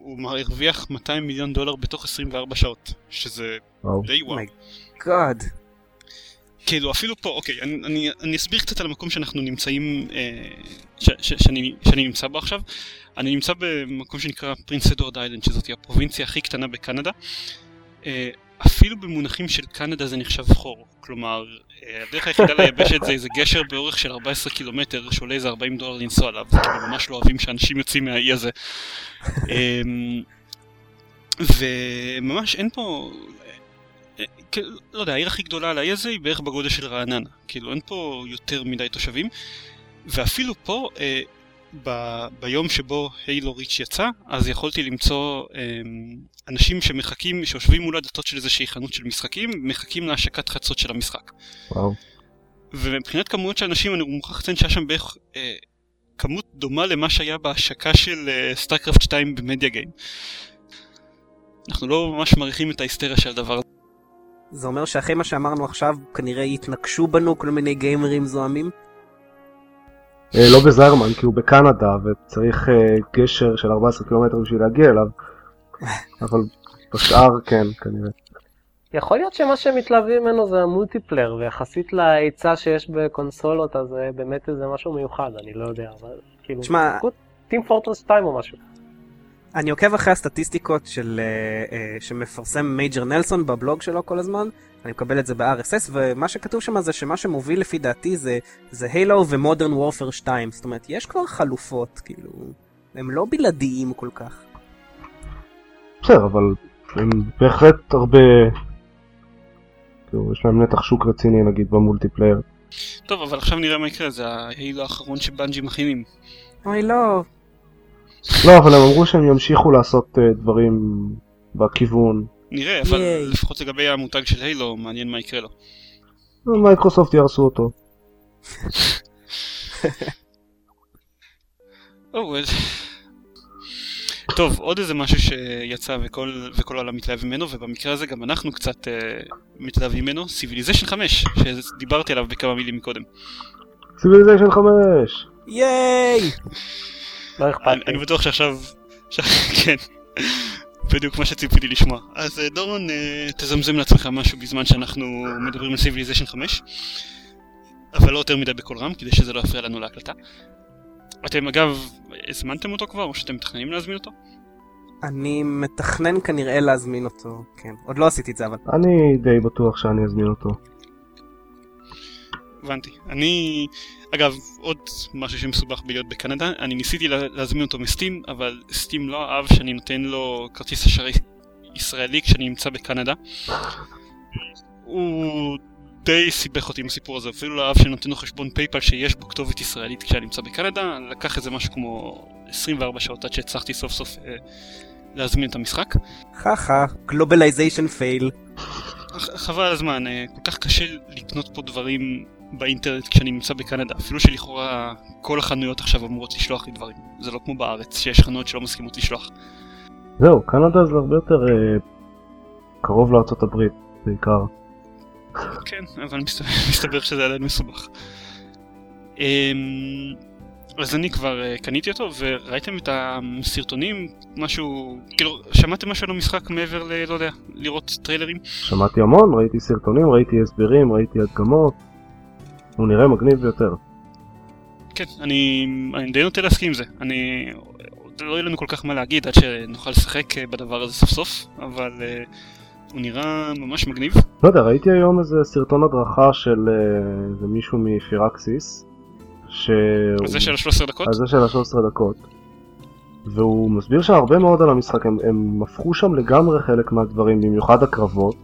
הוא הרוויח 200 מיליון דולר בתוך 24 שעות, שזה. די וואו. גאד. כאילו אפילו פה, אוקיי, אני, אני, אני אסביר קצת על המקום שאנחנו נמצאים, אה, ש, ש, שאני, שאני נמצא בו עכשיו. אני נמצא במקום שנקרא פרינס אדוארד איילנד, שזאת הפרובינציה הכי קטנה בקנדה. אה, אפילו במונחים של קנדה זה נחשב חור. כלומר, אה, הדרך היחידה לייבש את זה איזה גשר באורך של 14 קילומטר שעולה איזה 40 דולר לנסוע עליו, כי הם ממש לא אוהבים שאנשים יוצאים מהאי הזה. אמ, וממש אין פה, אה, כאילו, לא יודע, העיר הכי גדולה על האי הזה היא בערך בגודל של רעננה. כאילו, אין פה יותר מדי תושבים. ואפילו פה, אה, ב, ביום שבו הילו ריץ' יצא, אז יכולתי למצוא אה, אנשים שמחכים, שיושבים מול הדלתות של איזושהי חנות של משחקים, מחכים להשקת חצות של המשחק. וואו. ומבחינת כמויות של אנשים, אני מוכרח לציין שהיה שם בערך אה, כמות דומה למה שהיה בהשקה של סטארקרפט 2 במדיה גיים. אנחנו לא ממש מעריכים את ההיסטריה של הדבר הזה. זה אומר שאחרי מה שאמרנו עכשיו, כנראה יתנקשו בנו כל מיני גיימרים זועמים? אה, לא בזיירמן כי הוא בקנדה וצריך אה, גשר של 14 קילומטר בשביל להגיע אליו. אבל בשאר כן כנראה. יכול להיות שמה שהם מתלהבים ממנו זה ה multiplayer, ויחסית להיצע שיש בקונסולות, אז זה באמת איזה משהו מיוחד, אני לא יודע, אבל כאילו... שמע- Team Fortress 2 או משהו. אני עוקב אחרי הסטטיסטיקות של, אה, אה, שמפרסם Major Nelson בבלוג שלו כל הזמן, אני מקבל את זה ב-RSS, ומה שכתוב שם זה שמה שמוביל לפי דעתי זה, זה Halo ו Modern Warfare 2, זאת אומרת, יש כבר חלופות, כאילו, הם לא בלעדיים כל כך. בסדר אבל הם בהחלט הרבה. כאילו, יש להם נתח שוק רציני נגיד ב multiplayer. טוב, אבל עכשיו נראה מה יקרה, זה ה Halo האחרון שבנג'י מכינים. אוי לא, לא אבל הם אמרו שהם ימשיכו לעשות אה, דברים בכיוון. נראה, אבל ייי. לפחות לגבי המותג של Halo, מעניין מה יקרה לו. מייקרוסופט יהרסו אותו. או, אה, טוב, עוד איזה משהו שיצא וכל, וכל העולם מתלהב ממנו, ובמקרה הזה גם אנחנו קצת אה, מתלהבים ממנו, Civilization 5, שדיברתי עליו בכמה מילים מקודם. Civilization 5! ייי! לא אכפת אני, לי. אני בטוח שעכשיו, ש... כן, בדיוק מה שציפיתי לשמוע. אז אה, דורון, אה, תזמזם לעצמך משהו בזמן שאנחנו מדברים על Civilization 5, אבל לא יותר מדי בקול רם, כדי שזה לא יפריע לנו להקלטה. אתם אגב, הזמנתם אותו כבר, או שאתם מתכננים להזמין אותו? אני מתכנן כנראה להזמין אותו, כן. עוד לא עשיתי את זה אבל. אני די בטוח שאני אזמין אותו. הבנתי. אני, אגב, עוד משהו שמסובך בלהיות בקנדה, אני ניסיתי לה- להזמין אותו מ Steam, אבל Steam לא אהב שאני נותן לו כרטיס אשראי ישראלי כשאני נמצא בקנדה. הוא די סיבך אותי עם הסיפור הזה, אפילו לא אהב שאני נותן לו חשבון PayPal שיש בו כתובת ישראלית כשאני נמצא בקנדה, לקח איזה משהו כמו 24 שעות עד שהצלחתי סוף סוף אה, להזמין את המשחק. חכה, globalization fail. חבל הזמן, אה, כל כך קשה לקנות פה דברים באינטרנט כשאני נמצא בקנדה, אפילו שלכאורה כל החנויות עכשיו אמורות לשלוח לי דברים. זה לא כמו בארץ, שיש חנויות שלא מסכימות לשלוח. זהו, קנדה זה הרבה יותר אה, קרוב לארצות הברית בעיקר. כן, אבל מסתבר, מסתבר שזה עדיין מסובך. אמ, אז אני כבר אה, קניתי אותו, וראיתם את הסרטונים, משהו, כאילו, שמעתם משהו על המשחק מעבר ל... לא יודע, לראות טריילרים? שמעתי המון, ראיתי סרטונים, ראיתי הסברים, ראיתי הדגמות. הוא נראה מגניב ביותר. כן, אני, אני די נוטה להסכים עם זה. אני... לא יהיה לנו כל כך מה להגיד עד שנוכל לשחק אה, בדבר הזה סוף סוף, אבל uh, הוא נראה ממש מגניב. לא יודע, ראיתי היום איזה סרטון הדרכה של אה, איזה מישהו מפירקסיס. ש... זה של ה-13 דקות? זה של ה-13 דקות. והוא מסביר שם הרבה מאוד על המשחק, הם, הם הפכו שם לגמרי חלק מהדברים, במיוחד הקרבות.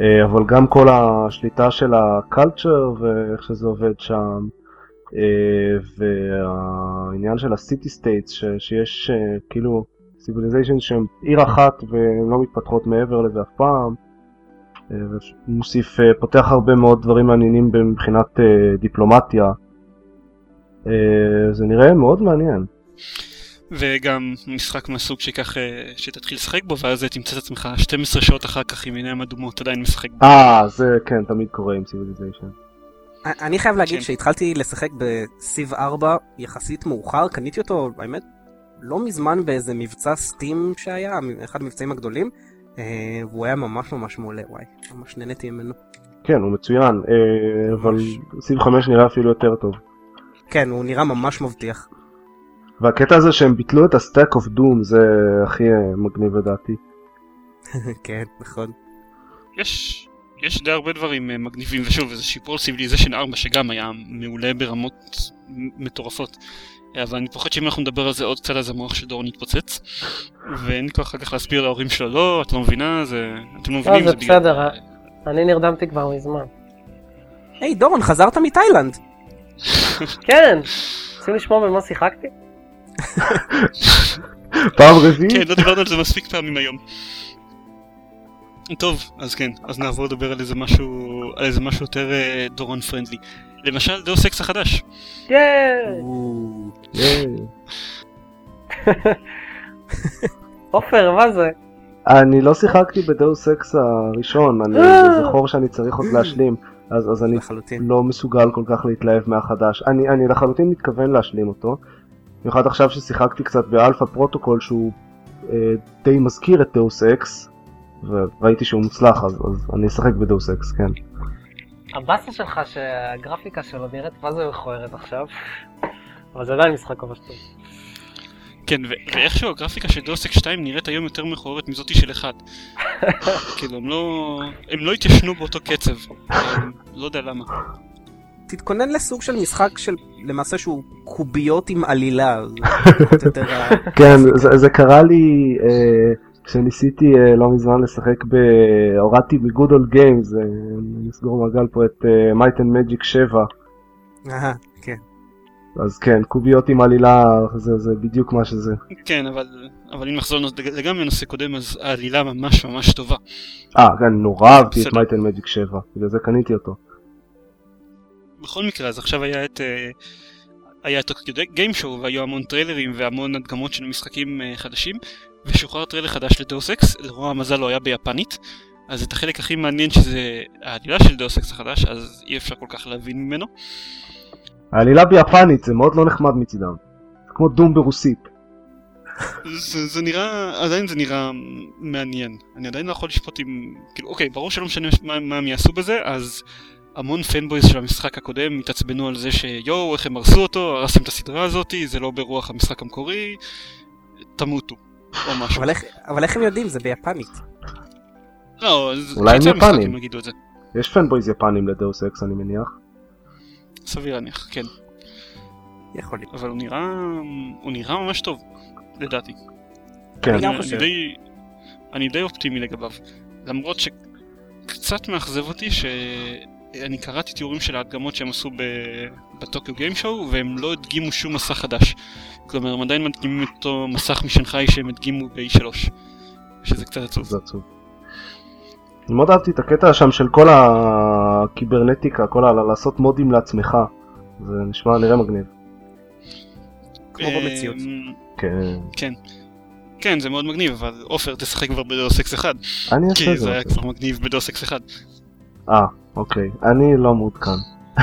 אה, אבל גם כל השליטה של הקלצ'ר ואיך שזה עובד שם, אה, והעניין של ה city states, שיש אה, כאילו civilization שהם עיר אחת והן לא מתפתחות מעבר לזה אף פעם. ומוסיף, אה, פותח הרבה מאוד דברים מעניינים מבחינת דיפלומטיה. זה נראה מאוד מעניין. וגם משחק מהסוג שכך, אה, שתתחיל לשחק בו, ואז תמצא את עצמך 12 שעות אחר כך עם עיניים אדומות עדיין משחק בו. אה, זה כן, תמיד קורה עם Civilization. אני חייב להגיד כן. שהתחלתי לשחק ב Civ 4 יחסית מאוחר, קניתי אותו, האמת, לא מזמן באיזה מבצע Steam שהיה, אחד המבצעים הגדולים, אה, והוא היה ממש ממש מעולה, וואי, ממש נהניתי ממנו. כן, הוא מצוין, אה, אבל. Civ 5 נראה אפילו יותר טוב. כן, הוא נראה ממש מבטיח. והקטע הזה שהם ביטלו את ה stack of doom זה הכי אה, מגניב לדעתי. כן, נכון. יש, יש די הרבה דברים אה, מגניבים, ושוב, זה שיפור Civilization 4 שגם היה מעולה ברמות מטורפות. אה, אבל אני פוחד שאם אנחנו נדבר על זה עוד קצת אז המוח של דורון יתפוצץ. ואין לי כוח אחר כך להסביר להורים שלו, לא, את לא מבינה, זה... אתם לא מבינים, זה בגלל- בסדר, אני נרדמתי כבר מזמן. היי, דורון, חזרת מתאילנד. כן, רוצים לשמוע במה שיחקתי? פעם רביעית? כן, לא דיברנו על זה מספיק פעמים היום. טוב, אז כן, אז נעבור לדבר על איזה משהו, על איזה משהו יותר אה, דורון friendly. למשל, Deus Ex החדש. ייי! עופר, מה זה? אני לא שיחקתי ב Deus Ex הראשון, אני זה זכור שאני צריך עוד להשלים, אז אז אני לחלוטין. לא מסוגל כל כך להתלהב מהחדש. אני, אני לחלוטין מתכוון להשלים אותו. במיוחד עכשיו ששיחקתי קצת ב Alpha Protocol שהוא אה, די מזכיר את Deus Ex, וראיתי שהוא מוצלח אז, אז אני אשחק ב Deus Ex, כן. הבאסה שלך שהגרפיקה שלו נראית מה זה מכוערת עכשיו, אבל זה עדיין משחק ממש טוב. כן, ו- ואיכשהו הגרפיקה של Deus Ex 2 נראית היום יותר מכוערת מזאתי של 1. כאילו, הם לא... הם לא התיישנו באותו קצב. הם- לא יודע למה. תתכונן לסוג של משחק של למעשה שהוא קוביות עם עלילה. כן, זה, זה קרה לי אה, כשניסיתי אה, לא מזמן לשחק ב... הורדתי מ Good Games, אה, נסגור מעגל פה את Might and Magic 7, אהה, כן. אז כן, קוביות עם עלילה זה, זה בדיוק מה שזה. כן, אבל, אבל אם נחזור לגמרי לנושא קודם, אז העלילה ממש ממש טובה. אה, כן, נורא אהבתי את. Might and Magic 7, בגלל זה קניתי אותו. בכל מקרה, אז עכשיו היה את... אה, היה את Game Show והיו המון טריילרים והמון הדגמות של משחקים אה, חדשים ושוחרר טריילר חדש ל Deus Ex, לרוע המזל לא היה ביפנית אז את החלק הכי מעניין שזה העלילה של Deus Ex החדש, אז אי אפשר כל כך להבין ממנו. העלילה ביפנית זה מאוד לא נחמד מצידם. זה כמו דום ברוסית. זה, זה נראה, עדיין זה נראה מעניין. אני עדיין לא יכול לשפוט אם, כאילו, אוקיי, ברור שלא משנה מה, מה הם יעשו בזה, אז המון פנבויז של המשחק הקודם התעצבנו על זה שיואו, איך הם הרסו אותו, הרסתם את הסדרה הזאתי, זה לא ברוח המשחק המקורי, תמותו, או משהו. אבל איך- אבל איך הם יודעים? זה ביפנית. לא, אולי הם יפנים. יש פנבויז יפנים לדאוס אקס אני מניח. סביר להניח, כן. יכול להיות. אבל הוא נראה, הוא נראה ממש טוב, לדעתי. כן. אני אני חושב. די, אני די אופטימי לגביו. למרות שקצת מאכזב אותי שאני קראתי תיאורים של ההדגמות שהם עשו בטוקיו גיים שואו והם לא הדגימו שום מסך חדש. כלומר הם עדיין מדגימים את אותו מסך משנגחאי שהם הדגימו ב-E3. שזה קצת עצוב. זה עצוב. אני מאוד אהבתי את הקטע שם של כל הקיברנטיקה, כל ה... לעשות מודים לעצמך. זה נשמע נראה מגניב. כמו במציאות. אמ, כן. כן. כן, זה מאוד מגניב, אבל עופר תשחק כבר בדוס אקס 1, אני אעשה כי את זה היה זה. כבר מגניב בדוס אקס 1. אה, אוקיי. אני לא מעודכן.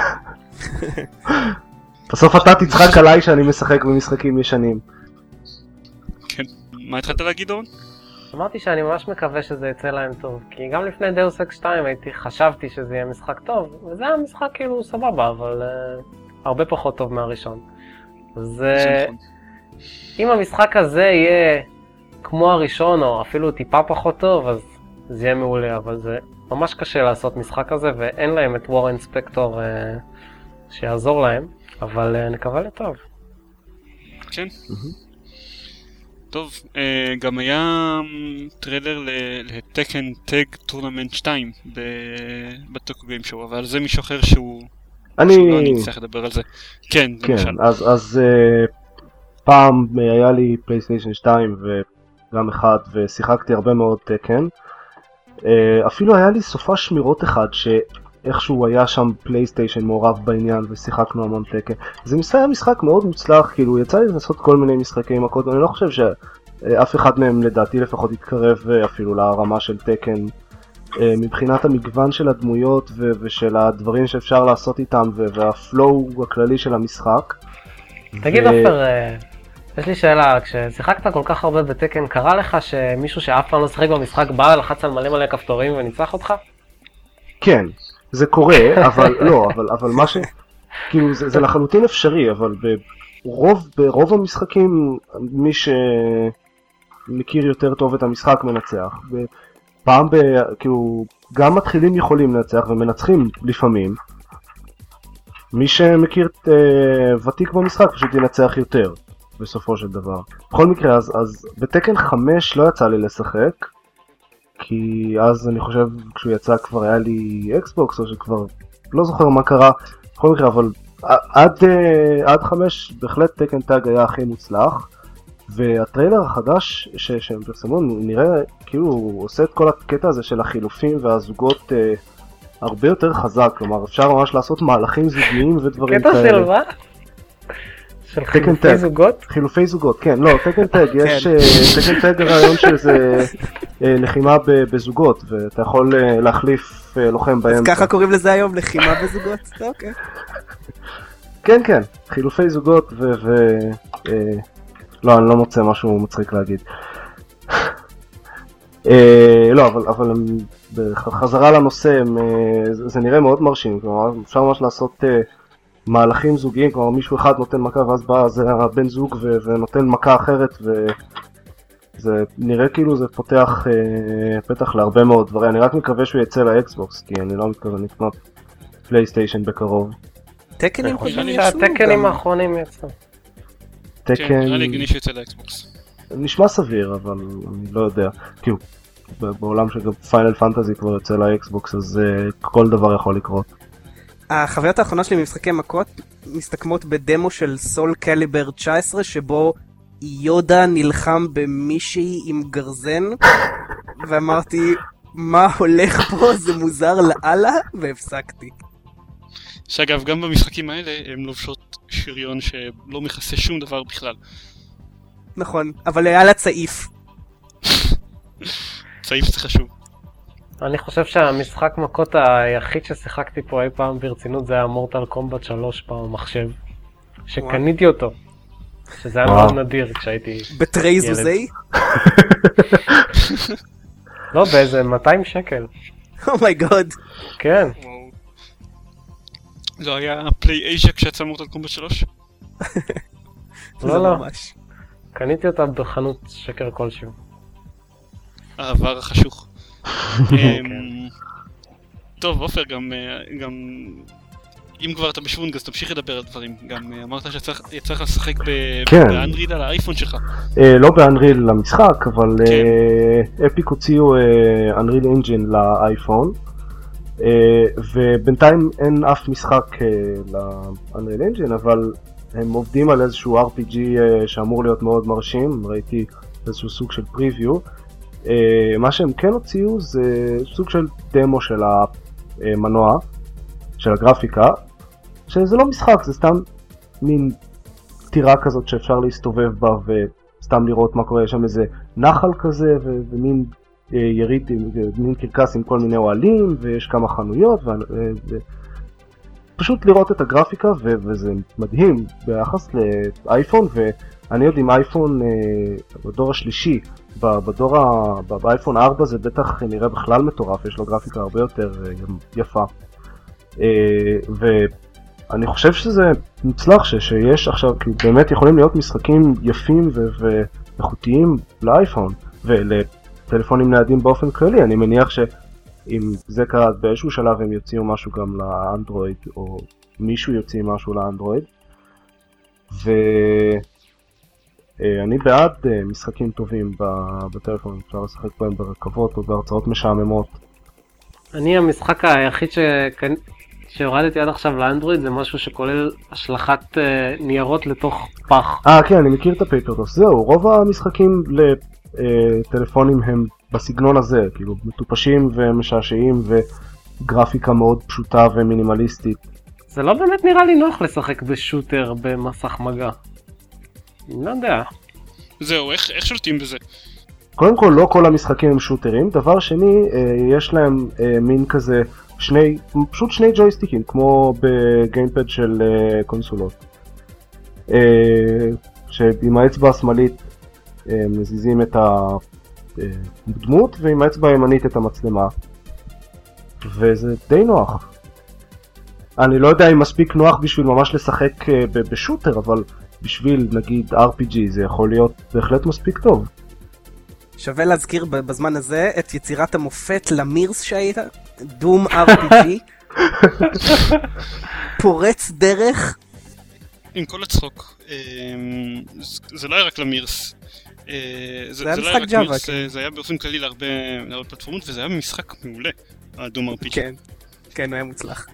בסוף אתה תצחק עליי שאני משחק במשחקים ישנים. מה התחלת להגיד אורן? אמרתי שאני ממש מקווה שזה יצא להם טוב, כי גם לפני דאוס אקס 2 הייתי, חשבתי שזה יהיה משחק טוב, וזה היה משחק כאילו סבבה, אבל uh, הרבה פחות טוב מהראשון. אז זה uh, נכון. אם המשחק הזה יהיה כמו הראשון, או אפילו טיפה פחות טוב, אז זה יהיה מעולה, אבל זה ממש קשה לעשות משחק כזה, ואין להם את וורן ספקטור uh, שיעזור להם, אבל אה, נקווה לטוב. כן. טוב, אה, גם היה אמ, טריילר ל- ל Tekken Tag Tournament 2 ב- ב Tokyo Game Show, אבל זה מישהו אחר שהוא... אני... לא אני צריך לדבר על זה. כן, כן, למשל. אז, אז אה, פעם היה לי פלייסטיישן 2 וגם אחד ושיחקתי הרבה מאוד Tekken. אה, אפילו היה לי סופ"ש שמירות אחד שאיכשהו היה שם פלייסטיישן מעורב בעניין ושיחקנו המון Tekken. זה היה משחק מאוד מוצלח, כאילו יצא לי לעשות כל מיני משחקי מכות, אני לא חושב שאף אחד מהם לדעתי לפחות התקרב uh, אפילו לרמה של תקן. מבחינת המגוון של הדמויות ו- ושל הדברים שאפשר לעשות איתם ו- והפלואו הכללי של המשחק. תגיד ו- עופר, אה, יש לי שאלה, כששיחקת כל כך הרבה בתקן, קרה לך שמישהו שאף פעם לא שיחק במשחק בא, לחץ על מלא מלא כפתורים וניצח אותך? כן, זה קורה, אבל לא, אבל, אבל מה ש... כאילו זה, זה לחלוטין אפשרי, אבל ברוב, ברוב המשחקים מי שמכיר יותר טוב את המשחק מנצח. פעם ב... כאילו, גם מתחילים יכולים לנצח ומנצחים לפעמים. מי שמכיר את uh, ותיק במשחק פשוט ינצח יותר, בסופו של דבר. בכל מקרה, אז, אז בתקן 5 לא יצא לי לשחק, כי אז אני חושב כשהוא יצא כבר היה לי אקסבוקס או שכבר לא זוכר מה קרה בכל מקרה אבל עד, אה, עד חמש בהחלט Tekken Tag היה הכי מוצלח והטריילר החדש ש- שהם פרסמו נראה כאילו הוא עושה את כל הקטע הזה של החילופים והזוגות אה, הרבה יותר חזק כלומר אפשר ממש לעשות מהלכים זוגיים ודברים קטע כאלה. של מה? של חילופי. זוגות? חילופי זוגות, כן, לא, Tekken Tag, יש אה, תקן טג הרעיון שזה אה, לחימה ב- בזוגות, ואתה יכול אה, להחליף אה, לוחם אז באמצע. ככה קוראים לזה היום לחימה בזוגות? אוקיי. כן, כן, חילופי זוגות ו... ו אה, לא, אני לא מוצא משהו מצחיק להגיד. אה, לא, אבל, אבל הם, בח- חזרה לנושא, אה, זה, נראה מאוד מרשים, כלומר אפשר ממש לעשות אה, מהלכים זוגיים, כלומר מישהו אחד נותן מכה ואז בא זה הבן זוג ו, ונותן מכה אחרת וזה נראה כאילו זה פותח אה, פתח להרבה מאוד דברים, אני רק מקווה שהוא יצא לאקסבוקס, כי אני לא מתכוון לקנות פלייסטיישן בקרוב. Tekken־ים קודמים יצאו שה Tekken־ים גם. האחרונים יצאו. כן, Tekken... נראה לי הגיוני לאקסבוקס. נשמע סביר אבל אני לא יודע כאילו ב- בעולם שגם Final Fantasy כבר יוצא לאקסבוקס אז אה, כל דבר יכול לקרות. החוויות האחרונות שלי ממשחקי מכות מסתכמות בדמו של Soulcalibur 19 שבו יודה נלחם במישהי עם גרזן ואמרתי מה הולך פה זה מוזר לאללה והפסקתי. שאגב, גם במשחקים האלה הן לובשות שריון שלא מכסה שום דבר בכלל. נכון אבל היה לה צעיף. צעיף זה חשוב. אני חושב שהמשחק מכות היחיד ששיחקתי פה אי פעם ברצינות זה היה מורטל קומבט 3 במחשב. שקניתי אותו. שזה היה. מאוד נדיר כשהייתי... ילד. זוזי? לא, באיזה 200 שקל. אומייגוד. כן. וואו. לא היה פליי אייז'ה כשיצא מורטל קומבט 3? לא, לא. קניתי אותה בחנות שקר כלשהו. העבר החשוך. אמ, טוב, עופר, גם, אה, גם... אם כבר אתה בשוונג אז תמשיך לדבר על דברים. גם אה, אמרת שיצא לך לשחק ב- כן. באנריל על האייפון שלך. אה, לא ב Unreal למשחק, אבל כן. Epic הוציאו Unreal Engine לאייפון, ובינתיים אין אף משחק ל Unreal Engine, אבל הם עובדים על איזשהו RPG שאמור להיות מאוד מרשים, ראיתי איזשהו סוג של preview. אה, מה שהם כן הוציאו זה סוג של דמו של המנוע, של הגרפיקה, שזה לא משחק, זה סתם מין טירה כזאת שאפשר להסתובב בה וסתם לראות מה קורה, יש שם איזה נחל כזה ומין אה, יריד, מין קרקס עם כל מיני אוהלים ויש כמה חנויות, ו- ו- פשוט לראות את הגרפיקה ו- וזה מדהים ביחס לאייפון ואני עוד עם אייפון אה, בדור השלישי, בדור ה... באייפון 4 זה בטח נראה בכלל מטורף, יש לו גרפיקה הרבה יותר אה, יפה. אה, ואני חושב שזה מוצלח ש, שיש עכשיו, כי באמת יכולים להיות משחקים יפים ו- ואיכותיים לאייפון ולטלפונים ניידים באופן כללי, אני מניח שאם זה קרה באיזשהו שלב הם יוציאו משהו גם לאנדרואיד או מישהו יוציא משהו לאנדרואיד ואני בעד אה, משחקים טובים בטלפון, אפשר לשחק בהם ברכבות או בהרצאות משעממות. אני המשחק היחיד. שהורדתי עד עכשיו לאנדרואיד זה משהו שכולל השלכת אה, ניירות לתוך פח. אה כן, אני מכיר את הפייפרדוס, זהו, רוב המשחקים לטלפונים הם בסגנון הזה, כאילו מטופשים ומשעשעים וגרפיקה מאוד פשוטה ומינימליסטית. זה לא באמת נראה לי נוח לשחק בשוטר במסך מגע. לא יודע. זהו, איך, איך שולטים בזה? קודם כל לא כל המשחקים הם שוטרים, דבר שני, אה, יש להם אה, מין כזה שני, פשוט שני ג'ויסטיקים, כמו בגיימפד של אה, קונסולות. שעם האצבע השמאלית מזיזים את הדמות, ועם האצבע הימנית את המצלמה. וזה די נוח. אני לא יודע אם מספיק נוח בשביל ממש לשחק ב- בשוטר, אבל בשביל נגיד RPG זה יכול להיות בהחלט מספיק טוב. שווה להזכיר ב- בזמן הזה את יצירת המופת למירס שהיית, דום RPG, פורץ דרך, עם כל הצחוק, אמ, זה- לא היה רק למירס. אה, זה היה לא משחק ג'אווה, כן. זה היה באופן כללי להרבה להרבה פלטפורמות וזה היה משחק מעולה, הדום RPG. כן, כן, הוא היה מוצלח.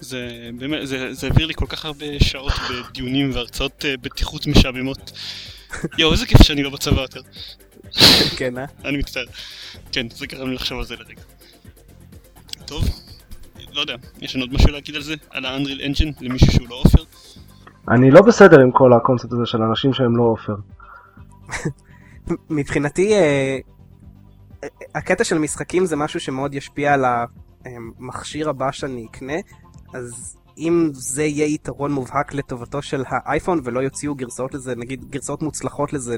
זה באמת, זה, זה העביר לי כל כך הרבה שעות בדיונים והרצאות אה, בטיחות משעממות. יואו, איזה כיף שאני לא בצבא יותר. כן, אה? אני מצטער. כן, זה גרם לי לחשוב על זה לרגע. טוב, לא יודע, יש לנו עוד משהו להגיד על זה? על אנג'ין למישהו שהוא לא עופר? אני לא בסדר עם כל הקונספט הזה של אנשים שהם לא עופר. מבחינתי, אה, אה, הקטע של משחקים זה משהו שמאוד ישפיע על המכשיר הבא שאני אקנה, אז אם זה יהיה יתרון מובהק לטובתו של האייפון ולא יוציאו גרסאות לזה, נגיד גרסאות מוצלחות לזה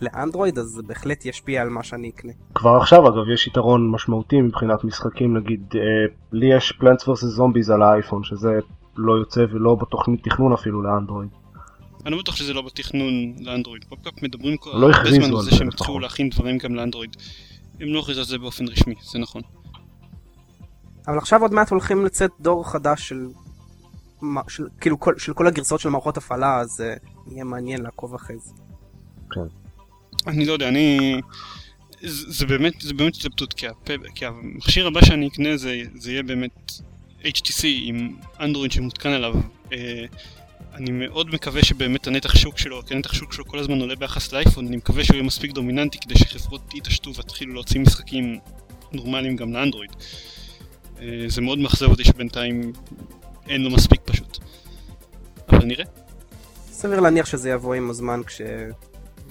לאנדרואיד, אז זה בהחלט ישפיע על מה שאני אקנה. כבר עכשיו אגב יש יתרון משמעותי מבחינת משחקים נגיד אה, לי יש Plants vs Zombies על האייפון שזה לא יוצא ולא בתוכנית תכנון אפילו לאנדרואיד. אני לא בטוח שזה לא בתכנון לאנדרואיד. פופ-אפ מדברים כבר לא הרבה זמן על זה שהם. התחילו להכין דברים גם לאנדרואיד. הם לא הכריזו על זה באופן רשמי, זה נכון. אבל עכשיו עוד מעט הולכים לצאת דור חדש של... מה- של, כאילו כל, של כל הגרסאות של מערכות הפעלה, אז uh, יהיה מעניין לעקוב אחרי זה. אני לא יודע, אני... זה, זה באמת, זה באמת התלבטות, כי, הפ... כי המכשיר הבא שאני אקנה זה, זה יהיה באמת HTC עם אנדרואיד שמותקן עליו. אה, אני מאוד מקווה שבאמת הנתח שוק שלו, כי הנתח שוק שלו כל הזמן עולה ביחס לאייפון, אני מקווה שהוא יהיה מספיק דומיננטי כדי שחברות יתעשתו ויתחילו להוציא משחקים נורמליים גם לאנדרואיד. אה, זה מאוד מאכזב אותי שבינתיים אין לו מספיק פשוט. אבל נראה. סביר להניח שזה יבוא עם הזמן כש...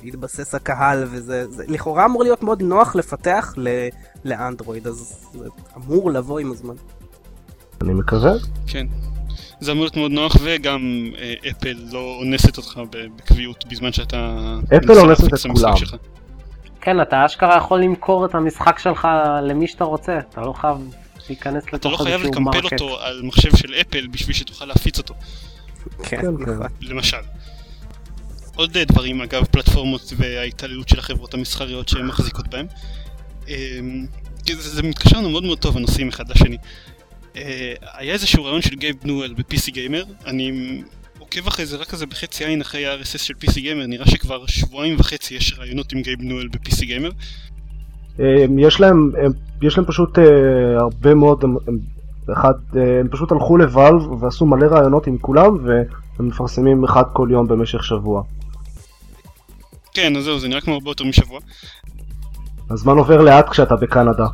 יתבסס הקהל וזה זה, לכאורה אמור להיות מאוד נוח לפתח ל, לאנדרואיד אז זה אמור לבוא עם הזמן. אני מקווה. כן. זה אמור להיות מאוד נוח וגם אה, אפל לא אונסת אותך בקביעות בזמן שאתה... אפל אונסת את כולם. שלך. כן, אתה אשכרה יכול למכור את המשחק שלך למי שאתה רוצה, אתה לא חייב להיכנס לתוך אתה לא חייב לקמפל אותו על מחשב של אפל בשביל שתוכל להפיץ אותו. כן, כן. נכון. למשל. עוד דברים אגב, פלטפורמות וההתעללות של החברות המסחריות שהן מחזיקות בהן. אמ, זה, זה מתקשר לנו מאוד מאוד טוב הנושאים אחד לשני. אה, היה איזשהו רעיון של גייב נואל ב-PC גיימר, אני עוקב אחרי זה רק כזה בחצי עין אחרי ה-RSS של PC גיימר, נראה שכבר שבועיים וחצי יש רעיונות עם גייב נואל ב-PC גיימר. יש להם, יש להם פשוט אה, הרבה מאוד, הם, אחד, אה, הם פשוט הלכו לוואלב ועשו מלא רעיונות עם כולם והם מפרסמים אחד כל יום במשך שבוע. כן, אז זהו, זה נראה כמו הרבה יותר משבוע. הזמן עובר לאט כשאתה בקנדה.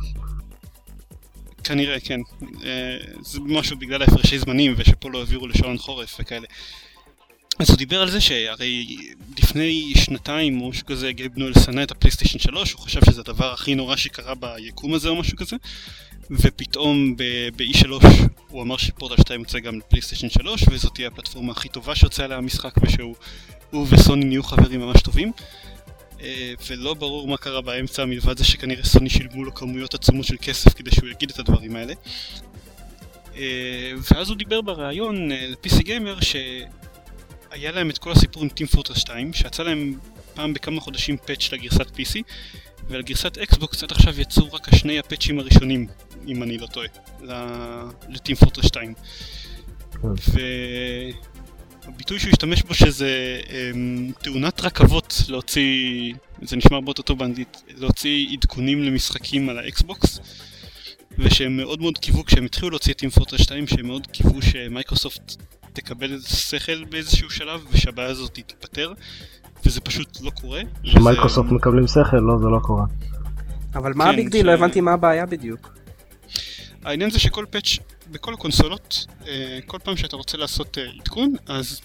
כנראה, כן. אה, זה משהו בגלל ההפרשי זמנים ושפה לא העבירו לשעון חורף וכאלה. אז הוא דיבר על זה שהרי לפני שנתיים או משהו כזה גייב נואל שנא את הפלייסטיישן 3, הוא חשב שזה הדבר הכי נורא שקרה ביקום הזה או משהו כזה ופתאום ב-E3 הוא אמר שפורטל 2 יוצא גם לפלייסטיישן 3 וזאת תהיה הפלטפורמה הכי טובה שיוצאה עליה המשחק ושהוא וסוני נהיו חברים ממש טובים. אה, ולא ברור מה קרה באמצע מלבד זה שכנראה סוני שילמו לו כמויות עצומות של כסף כדי שהוא יגיד את הדברים האלה. אה, ואז הוא דיבר בריאיון אה, ל- PC Gamer שהיה להם את כל הסיפור עם Team Fortress 2 שיצא להם פעם בכמה חודשים פאץ' לגרסת PC ועל גרסת אקסבוקס עד עכשיו יצאו רק השני הפאצ'ים הראשונים אם אני לא טועה ל-Team Fortress 2 הביטוי שהוא השתמש בו שזה אמ, תאונת רכבות להוציא, זה נשמע הרבה יותר טוב באנגלית, להוציא עדכונים למשחקים על האקסבוקס ושהם מאוד מאוד קיוו כשהם התחילו להוציא את Team Fortress 2 שהם מאוד קיוו שמייקרוסופט תקבל איזה שכל באיזשהו שלב ושהבעיה הזאת תיפתר וזה פשוט לא קורה. שמייקרוסופט וזה... מקבלים שכל? לא, זה לא קורה. אבל מה ה big deal? ש... לא הבנתי מה הבעיה בדיוק. העניין זה שכל פאץ' בכל הקונסולות, אה, כל פעם שאתה רוצה לעשות אה, עדכון, אז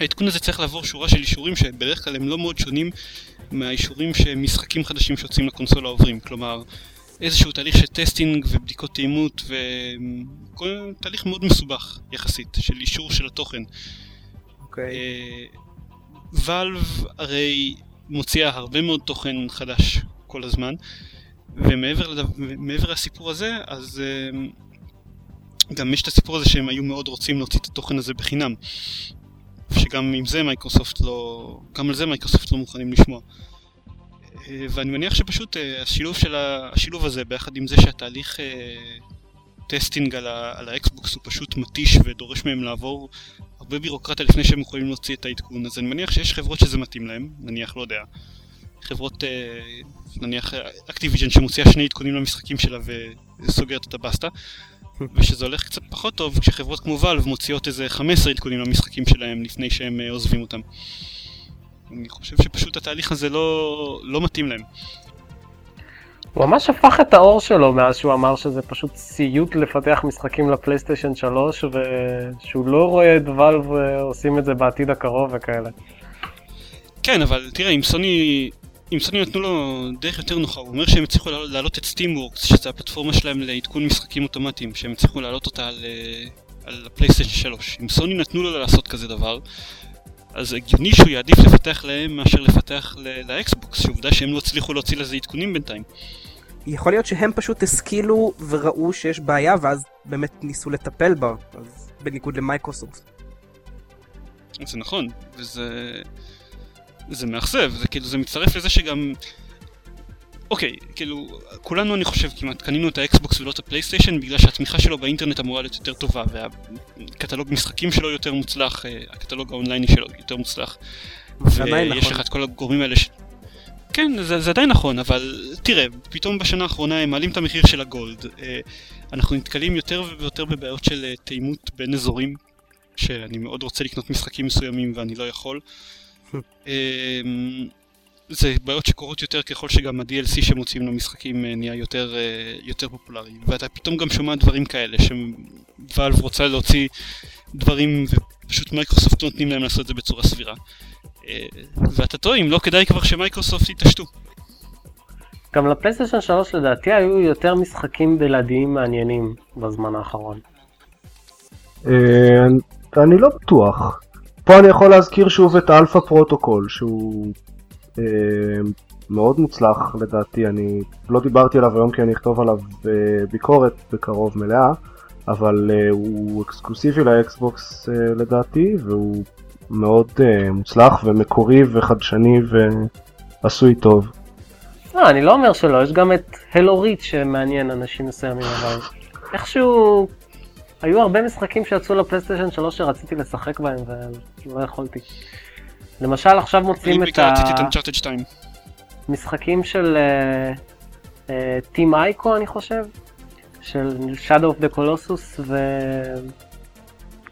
העדכון הזה צריך לעבור שורה של אישורים שבדרך כלל הם לא מאוד שונים מהאישורים שמשחקים חדשים שיוצאים לקונסולה עוברים. כלומר, איזשהו תהליך של testing ובדיקות תאימות וכל תהליך מאוד מסובך יחסית של אישור של התוכן. אוקיי. Valve אה, הרי מוציאה הרבה מאוד תוכן חדש כל הזמן ומעבר לדו... לסיפור הזה אז גם יש את הסיפור הזה שהם היו מאוד רוצים להוציא את התוכן הזה בחינם. שגם עם זה מייקרוסופט לא... גם על זה מייקרוסופט לא מוכנים לשמוע. אה, ואני מניח שפשוט אה, השילוב של. השילוב הזה ביחד עם זה שהתהליך אה, testing על. על האקסבוקס הוא פשוט מתיש ודורש מהם לעבור הרבה בירוקרטיה לפני שהם יכולים להוציא את העדכון אז אני מניח שיש חברות שזה מתאים להם, נניח לא יודע חברות נניח Activision שמוציאה שני עדכונים למשחקים שלה וסוגרת את הבסטה ושזה הולך קצת פחות טוב כשחברות כמו Valve מוציאות איזה 15 עדכונים למשחקים שלהם לפני שהם עוזבים אותם. אני חושב שפשוט התהליך הזה לא, לא מתאים להם. הוא ממש הפך את העור שלו מאז שהוא אמר שזה פשוט סיוט לפתח משחקים לפלייסטיישן 3 ושהוא לא רואה את Valve עושים את זה בעתיד הקרוב וכאלה. כן, אבל תראה, אם סוני אם סוני נתנו לו דרך יותר נוחה, הוא אומר שהם הצליחו להעלות את Steamworks, שזו הפלטפורמה שלהם לעדכון משחקים אוטומטיים, שהם הצליחו להעלות אותה על, אה, על הפלייסטיישן 3. אם סוני נתנו לו לעשות כזה דבר, אז הגיוני שהוא יעדיף לפתח להם מאשר לפתח לאקסבוקס, שעובדה שהם לא הצליחו להוציא לזה עדכונים בינתיים. יכול להיות שהם פשוט השכילו וראו שיש בעיה ואז באמת ניסו לטפל בה, אז בניגוד למייקרוסופט. זה נכון, וזה... זה מאכזב, זה כאילו זה מצטרף לזה שגם... אוקיי, כאילו, כולנו אני חושב כמעט קנינו את האקסבוקס ולא את הפלייסטיישן בגלל שהתמיכה שלו באינטרנט אמורה להיות יותר טובה והקטלוג משחקים שלו יותר מוצלח, אה, הקטלוג האונלייני שלו יותר מוצלח. ויש נכון. לך את כל הגורמים האלה ש... כן, זה, זה עדיין נכון, אבל תראה, פתאום בשנה האחרונה הם מעלים את המחיר של הגולד. אה, אנחנו נתקלים יותר ויותר בבעיות של אה, תאימות בין אזורים, שאני מאוד רוצה לקנות משחקים מסוימים ואני לא יכול. זה בעיות שקורות יותר ככל שגם ה-DLC שמוציאים למשחקים אה, נהיה יותר, אה, יותר פופולרי ואתה פתאום גם שומע דברים כאלה שוואלב רוצה להוציא דברים ופשוט מייקרוסופט לא נותנים להם לעשות את זה בצורה סבירה אה, ואתה תוהה אם לא כדאי כבר שמייקרוסופט יתעשתו. גם לפלייסטיישן 3 לדעתי היו יותר משחקים בלעדיים מעניינים בזמן האחרון. אני לא בטוח. פה אני יכול להזכיר שוב את Alpha Protocol שהוא מאוד מוצלח לדעתי, אני לא דיברתי עליו היום כי אני אכתוב עליו אה, ביקורת בקרוב מלאה, אבל אה, הוא אקסקלוסיבי לאקסבוקס אה, לדעתי והוא מאוד מוצלח ומקורי וחדשני ועשוי טוב. לא, אני לא אומר שלא, יש גם את הלו ריץ' שמעניין אנשים מסוימים, אבל איכשהו היו הרבה משחקים שיצאו לפלייסטיישן 3 שרציתי לשחק בהם ולא יכולתי. למשל עכשיו מוצאים את 2. המשחקים של Team Ico אני חושב, של Shadow of the Colossus ו...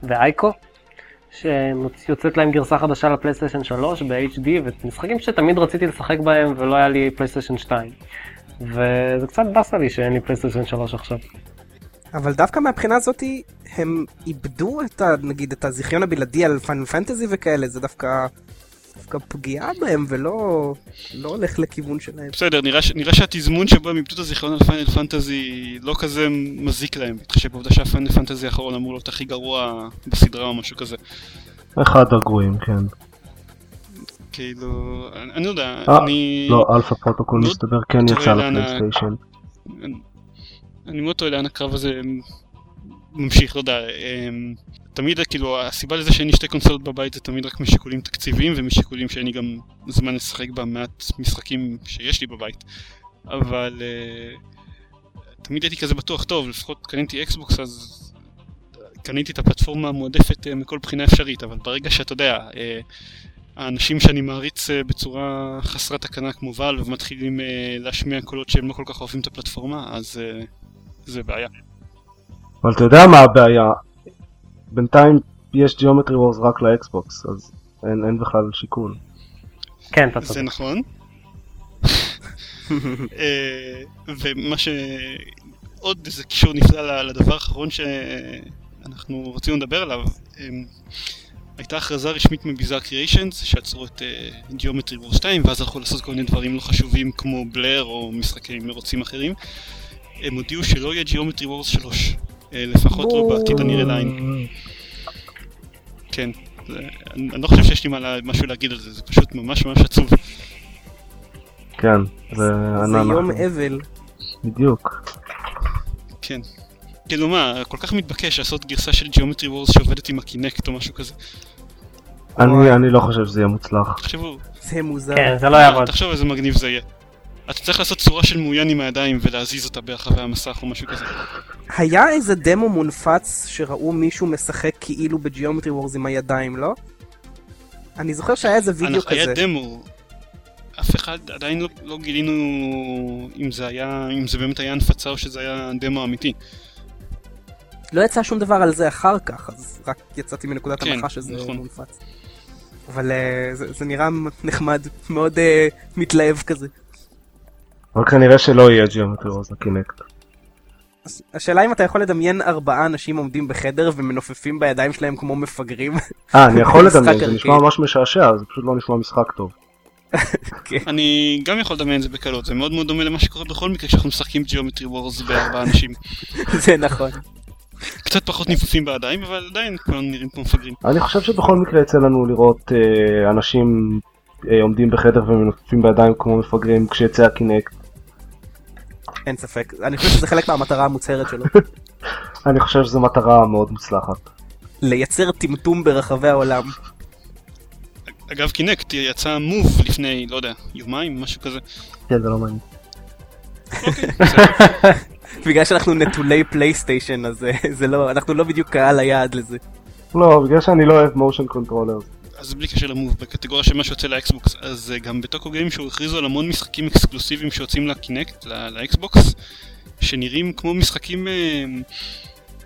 ו Ico, שיוצאת להם גרסה חדשה לפלייסטיישן 3 ב-HD, ומשחקים שתמיד רציתי לשחק בהם ולא היה לי פלייסטיישן 2. וזה קצת באסה לי שאין לי פלייסטיישן 3 עכשיו. אבל דווקא מהבחינה הזאתי הם איבדו את ה... נגיד את הזיכיון הבלעדי על Final Fantasy וכאלה זה דווקא דווקא פגיעה בהם ולא לא הולך לכיוון שלהם. בסדר, נראה, ש- נראה שהתזמון שבו הם איבדו את הזיכיון על Final Fantasy לא כזה מזיק להם, בהתחשב בעובדה שה Final Fantasy האחרון אמור להיות הכי גרוע בסדרה או משהו כזה. אחד הגרועים, כן. כאילו, אני, אני לא יודע, אה, אני... לא, Alpha Protocol לא מסתבר כן יצא לפלייסטיישן. אני, מאוד תוהה לאן הקרב הזה ממשיך, לא יודע, אמ, תמיד כאילו הסיבה לזה שאין לי שתי קונסולות בבית זה תמיד רק משיקולים תקציביים ומשיקולים שאין לי גם זמן לשחק במעט משחקים שיש לי בבית, אבל אה, תמיד הייתי כזה בטוח, טוב, לפחות קניתי אקסבוקס אז קניתי את הפלטפורמה המועדפת אה, מכל בחינה אפשרית, אבל ברגע שאתה יודע, אה, האנשים שאני מעריץ אה, בצורה חסרת תקנה כמו ואל ומתחילים אה, להשמיע קולות שהם לא כל כך אוהבים את הפלטפורמה, אז אה, זה בעיה. אבל אתה יודע מה הבעיה? בינתיים יש Geometry Wars רק לאקסבוקס, אז אין, אין בכלל שיקול. כן, אתה זה צודק. נכון. אה, ומה ש... עוד איזה קישור נפלא לדבר האחרון שאנחנו רצינו לדבר עליו. אה, הייתה הכרזה רשמית מביזאר קריאיישנס שעצרו את גיאומטרי וור 2 ואז הלכו לעשות כל מיני דברים לא חשובים כמו בלר או משחקי מרוצים אחרים. הם הודיעו שלא יהיה גיאומטרי וורס 3, אה, לפחות לא בעתיד הנראה לעין. כן, זה- אני לא חושב שיש לי משהו להגיד על זה, זה פשוט ממש ממש עצוב. כן, זה. יום אבל. בדיוק. כן. כאילו מה, כל כך מתבקש לעשות גרסה של Geometry Wars שעובדת עם הקינקט או משהו כזה. אני, אני לא חושב שזה יהיה מוצלח. תחשבו, זה מוזר. כן, זה לא יעבוד. תחשוב איזה מגניב זה יהיה. אתה צריך לעשות צורה של מעוין עם הידיים ולהזיז אותה ברחבי המסך או משהו כזה. היה איזה דמו מונפץ שראו מישהו משחק כאילו בג'יאומטרי וורס עם הידיים, לא? אני זוכר שהיה איזה וידאו אנחנו- היה כזה. דמו. אף אחד עדיין לא, לא גילינו אם זה היה, אם זה באמת היה הנפצה או שזה היה דמו אמיתי. לא יצא שום דבר על זה אחר כך, אז רק יצאתי מנקודת כן, הנחה שזה נכון. מונפץ. אבל אה, זה, זה נראה נחמד, מאוד אה, מתלהב כזה. אבל כנראה שלא יהיה Geometry Wars לקינקט. השאלה אם אתה יכול לדמיין ארבעה אנשים עומדים בחדר ומנופפים בידיים שלהם כמו מפגרים. אה, אני יכול לדמיין, זה. נשמע ממש משעשע, זה פשוט לא נשמע משחק טוב. אני גם יכול לדמיין את זה בקלות, זה מאוד מאוד דומה למה שקורה בכל מקרה כשאנחנו משחקים Geometry Wars בארבעה אנשים. זה נכון. קצת פחות ניפופים בידיים, אבל עדיין כולנו נראים כמו מפגרים. אני חושב שבכל מקרה יצא לנו לראות אה, אנשים אה, עומדים בחדר ומנופפים בידיים כמו מפגרים כשיצא הקינקט. אין ספק. אני חושב שזה חלק מהמטרה המוצהרת שלו. אני חושב שזו מטרה מאוד מוצלחת. לייצר טמטום ברחבי העולם. אגב קינקט יצא מוב לפני, לא יודע, יומיים, משהו כזה. כן, זה לא מעניין. אוקיי. בגלל שאנחנו נטולי פלייסטיישן אז אה, זה לא, אנחנו לא בדיוק קהל היעד לזה. לא, בגלל שאני לא אוהב motion controller. אז בלי קשר ל Move, בקטגוריה של מה שיוצא לאקסבוקס, אז אה, גם ב Tokyo Game Show הכריזו על המון משחקים אקסקלוסיביים שיוצאים ל Kinect, לאקסבוקס, שנראים כמו משחקים אה,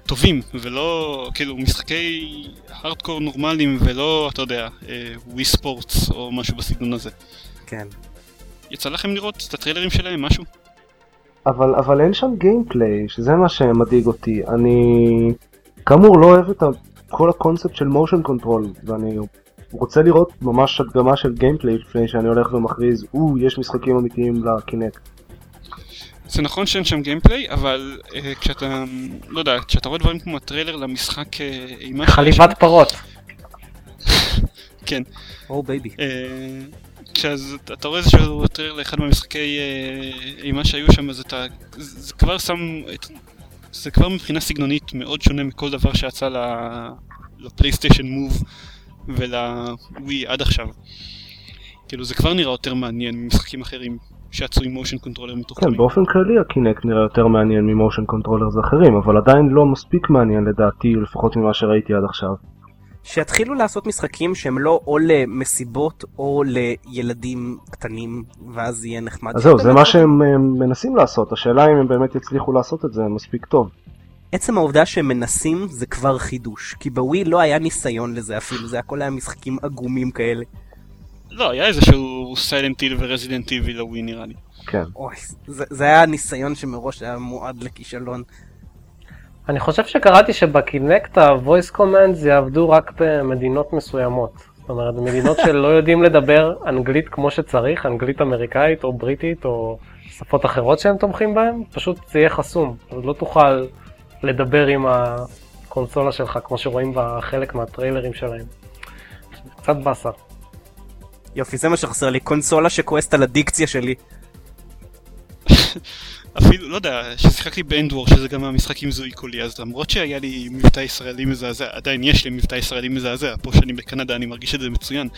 טובים, ולא, כאילו, משחקי הארדקור נורמליים, ולא, אתה יודע, Wii Sports או משהו בסגנון הזה. כן. יצא לכם לראות את הטריילרים שלהם, משהו? אבל, אבל אין שם gameplay, שזה מה שמדאיג אותי. אני כאמור לא אוהב את ה- כל הקונספט של motion control, ואני רוצה לראות ממש הדגמה של gameplay לפני שאני הולך ומכריז, או, יש משחקים אמיתיים ל Kinect. זה נכון שאין שם gameplay, אבל אה, כשאתה, לא יודע, כשאתה רואה דברים כמו הטריילר למשחק אימה שיש חליבת פרות. כן, oh baby. אה, כשאז אתה- רואה איזשהו טריילר לאחד מהמשחקי אה, אימה שהיו שם, אז אתה, זה זה כבר שם, את- זה כבר מבחינה סגנונית מאוד שונה מכל דבר שיצא ל- לפלייסטיישן Move ולווי עד עכשיו. כאילו זה כבר נראה יותר מעניין ממשחקים אחרים שיצאו עם motion controller כן, מתוחכמים. באופן כללי ה Kinect נראה יותר מעניין מ motion controllers אחרים, אבל עדיין לא מספיק מעניין לדעתי, לפחות ממה שראיתי עד עכשיו. שיתחילו לעשות משחקים שהם לא או למסיבות או לילדים קטנים, ואז יהיה נחמד. אז זהו, זה מה שהם אה, מנסים לעשות, השאלה אם הם באמת יצליחו לעשות את זה מספיק טוב. עצם העובדה שהם מנסים זה כבר חידוש, כי בווי לא היה ניסיון לזה אפילו, זה הכל היה משחקים עגומים כאלה. לא, היה איזשהו סיילנט איל ורזידנט איבי לווי נראה לי. כן. אוי, זה, זה היה ניסיון שמראש היה מועד לכישלון. אני חושב שקראתי שבקינקט ה-voice commands יעבדו רק במדינות מסוימות. זאת אומרת, מדינות שלא יודעים לדבר אנגלית כמו שצריך, אנגלית אמריקאית או בריטית או שפות אחרות שהם תומכים בהן, פשוט זה יהיה חסום. אז לא תוכל לדבר עם הקונסולה שלך כמו שרואים בחלק מהטריילרים שלהם. קצת באסה. יופי, זה מה שחסר לי, קונסולה שכועסת על הדיקציה שלי. אפילו, לא יודע, ששיחקתי ב EndWar, שזה גם המשחק עם זיהוי קולי, אז למרות שהיה לי מבטא ישראלי מזעזע, עדיין יש לי מבטא ישראלי מזעזע, פה שאני בקנדה אני מרגיש את זה מצוין.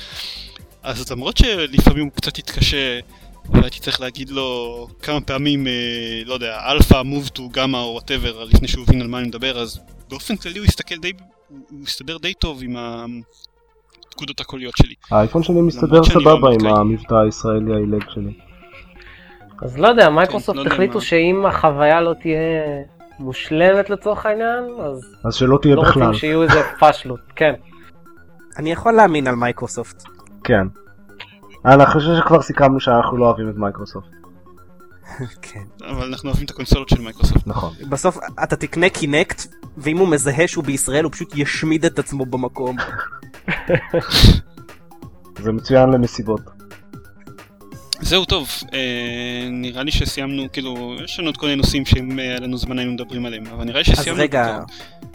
אז למרות שלפעמים הוא קצת התקשה, והייתי צריך להגיד לו כמה פעמים, אה, לא יודע, Alpha, move to, Gamma או whatever, לפני שהוא הבין על מה אני מדבר, אז באופן כללי הוא הסתכל די, הוא הסתדר די טוב עם הפקודות הקוליות שלי. האייפון שלי מסתדר שאני סבבה לא עם. המבטא הישראלי העילג שלי. אז לא יודע, מייקרוסופט לא יודע החליטו מה. שאם החוויה לא תהיה מושלמת לצורך העניין, אז אז שלא תהיה לא בכלל. רוצים שיהיו איזה פאשלות, כן. אני יכול להאמין על מייקרוסופט. כן. אני חושב שכבר סיכמנו שאנחנו לא אוהבים את מייקרוסופט. כן. אבל אנחנו אוהבים את הקונסולות של מייקרוסופט. נכון. בסוף אתה תקנה קינקט, ואם הוא מזהה שהוא בישראל הוא פשוט ישמיד את עצמו במקום. זה מצוין למסיבות. זהו טוב, אה, נראה לי שסיימנו, כאילו, יש לנו עוד כל מיני נושאים שאם אה, היה לנו זמן היינו מדברים עליהם, אבל נראה לי אז שסיימנו. רגע, כבר.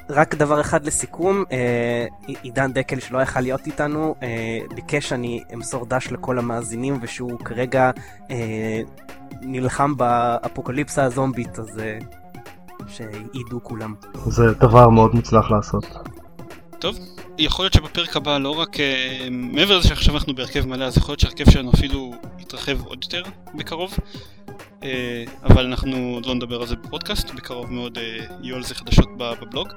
רק דבר אחד לסיכום, אה, עידן דקל שלא יכל להיות איתנו, אה, ביקש שאני אמסור דש לכל המאזינים ושהוא כרגע אה, נלחם באפוקליפסה הזומבית, אז שידעו כולם. זה דבר מאוד מוצלח לעשות. יכול להיות שבפרק הבא לא רק, מעבר לזה שעכשיו אנחנו בהרכב מלא, אז יכול להיות שההרכב שלנו אפילו יתרחב עוד יותר בקרוב, אבל אנחנו לא נדבר על זה בפודקאסט, בקרוב מאוד אה, יהיו על זה חדשות בבלוג.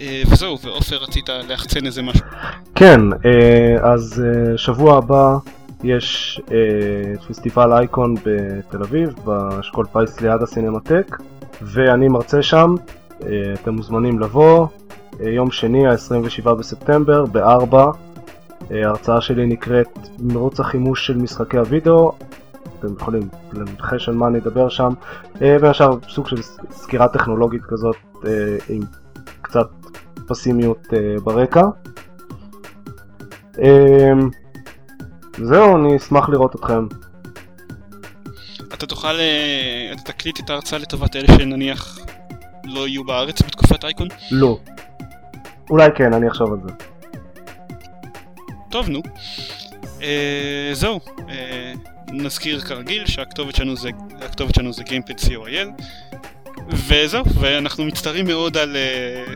אה, וזהו, ועופר רצית להחצן איזה משהו. כן, אה, אז אה, שבוע הבא יש אה, פסטיבל אייקון בתל אביב, באשכול פיס ליד הסינמטק, ואני מרצה שם, אה, אתם מוזמנים לבוא, אה, יום שני, ה-27 בספטמבר, ב-4. ההרצאה שלי נקראת מרוץ החימוש של משחקי הוידאו, אתם יכולים לנחש על מה אני אדבר שם, אה, בין השאר סוג של סקירה טכנולוגית כזאת אה, עם קצת פסימיות אה, ברקע. אמ, זהו, אני אשמח לראות אתכם. אתה תוכל, אה, אתה תקליט את ההרצאה לטובת אלה שנניח לא יהיו בארץ בתקופת אייקון? לא. אולי כן, אני אחשוב על זה. טוב, נו. אה, זהו, אה, נזכיר כרגיל שהכתובת שלנו זה, הכתובת שלנו זה gamepad co.il וזהו, ואנחנו מצטערים מאוד על אה,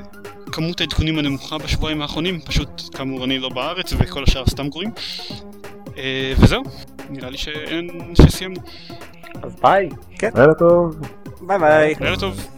כמות העדכונים הנמוכה בשבועיים האחרונים, פשוט כאמור אני לא בארץ וכל השאר סתם גרועים. אה, וזהו, נראה לי שאין, שסיימנו. אז ביי. לילה טוב. ביי ביי. לילה טוב.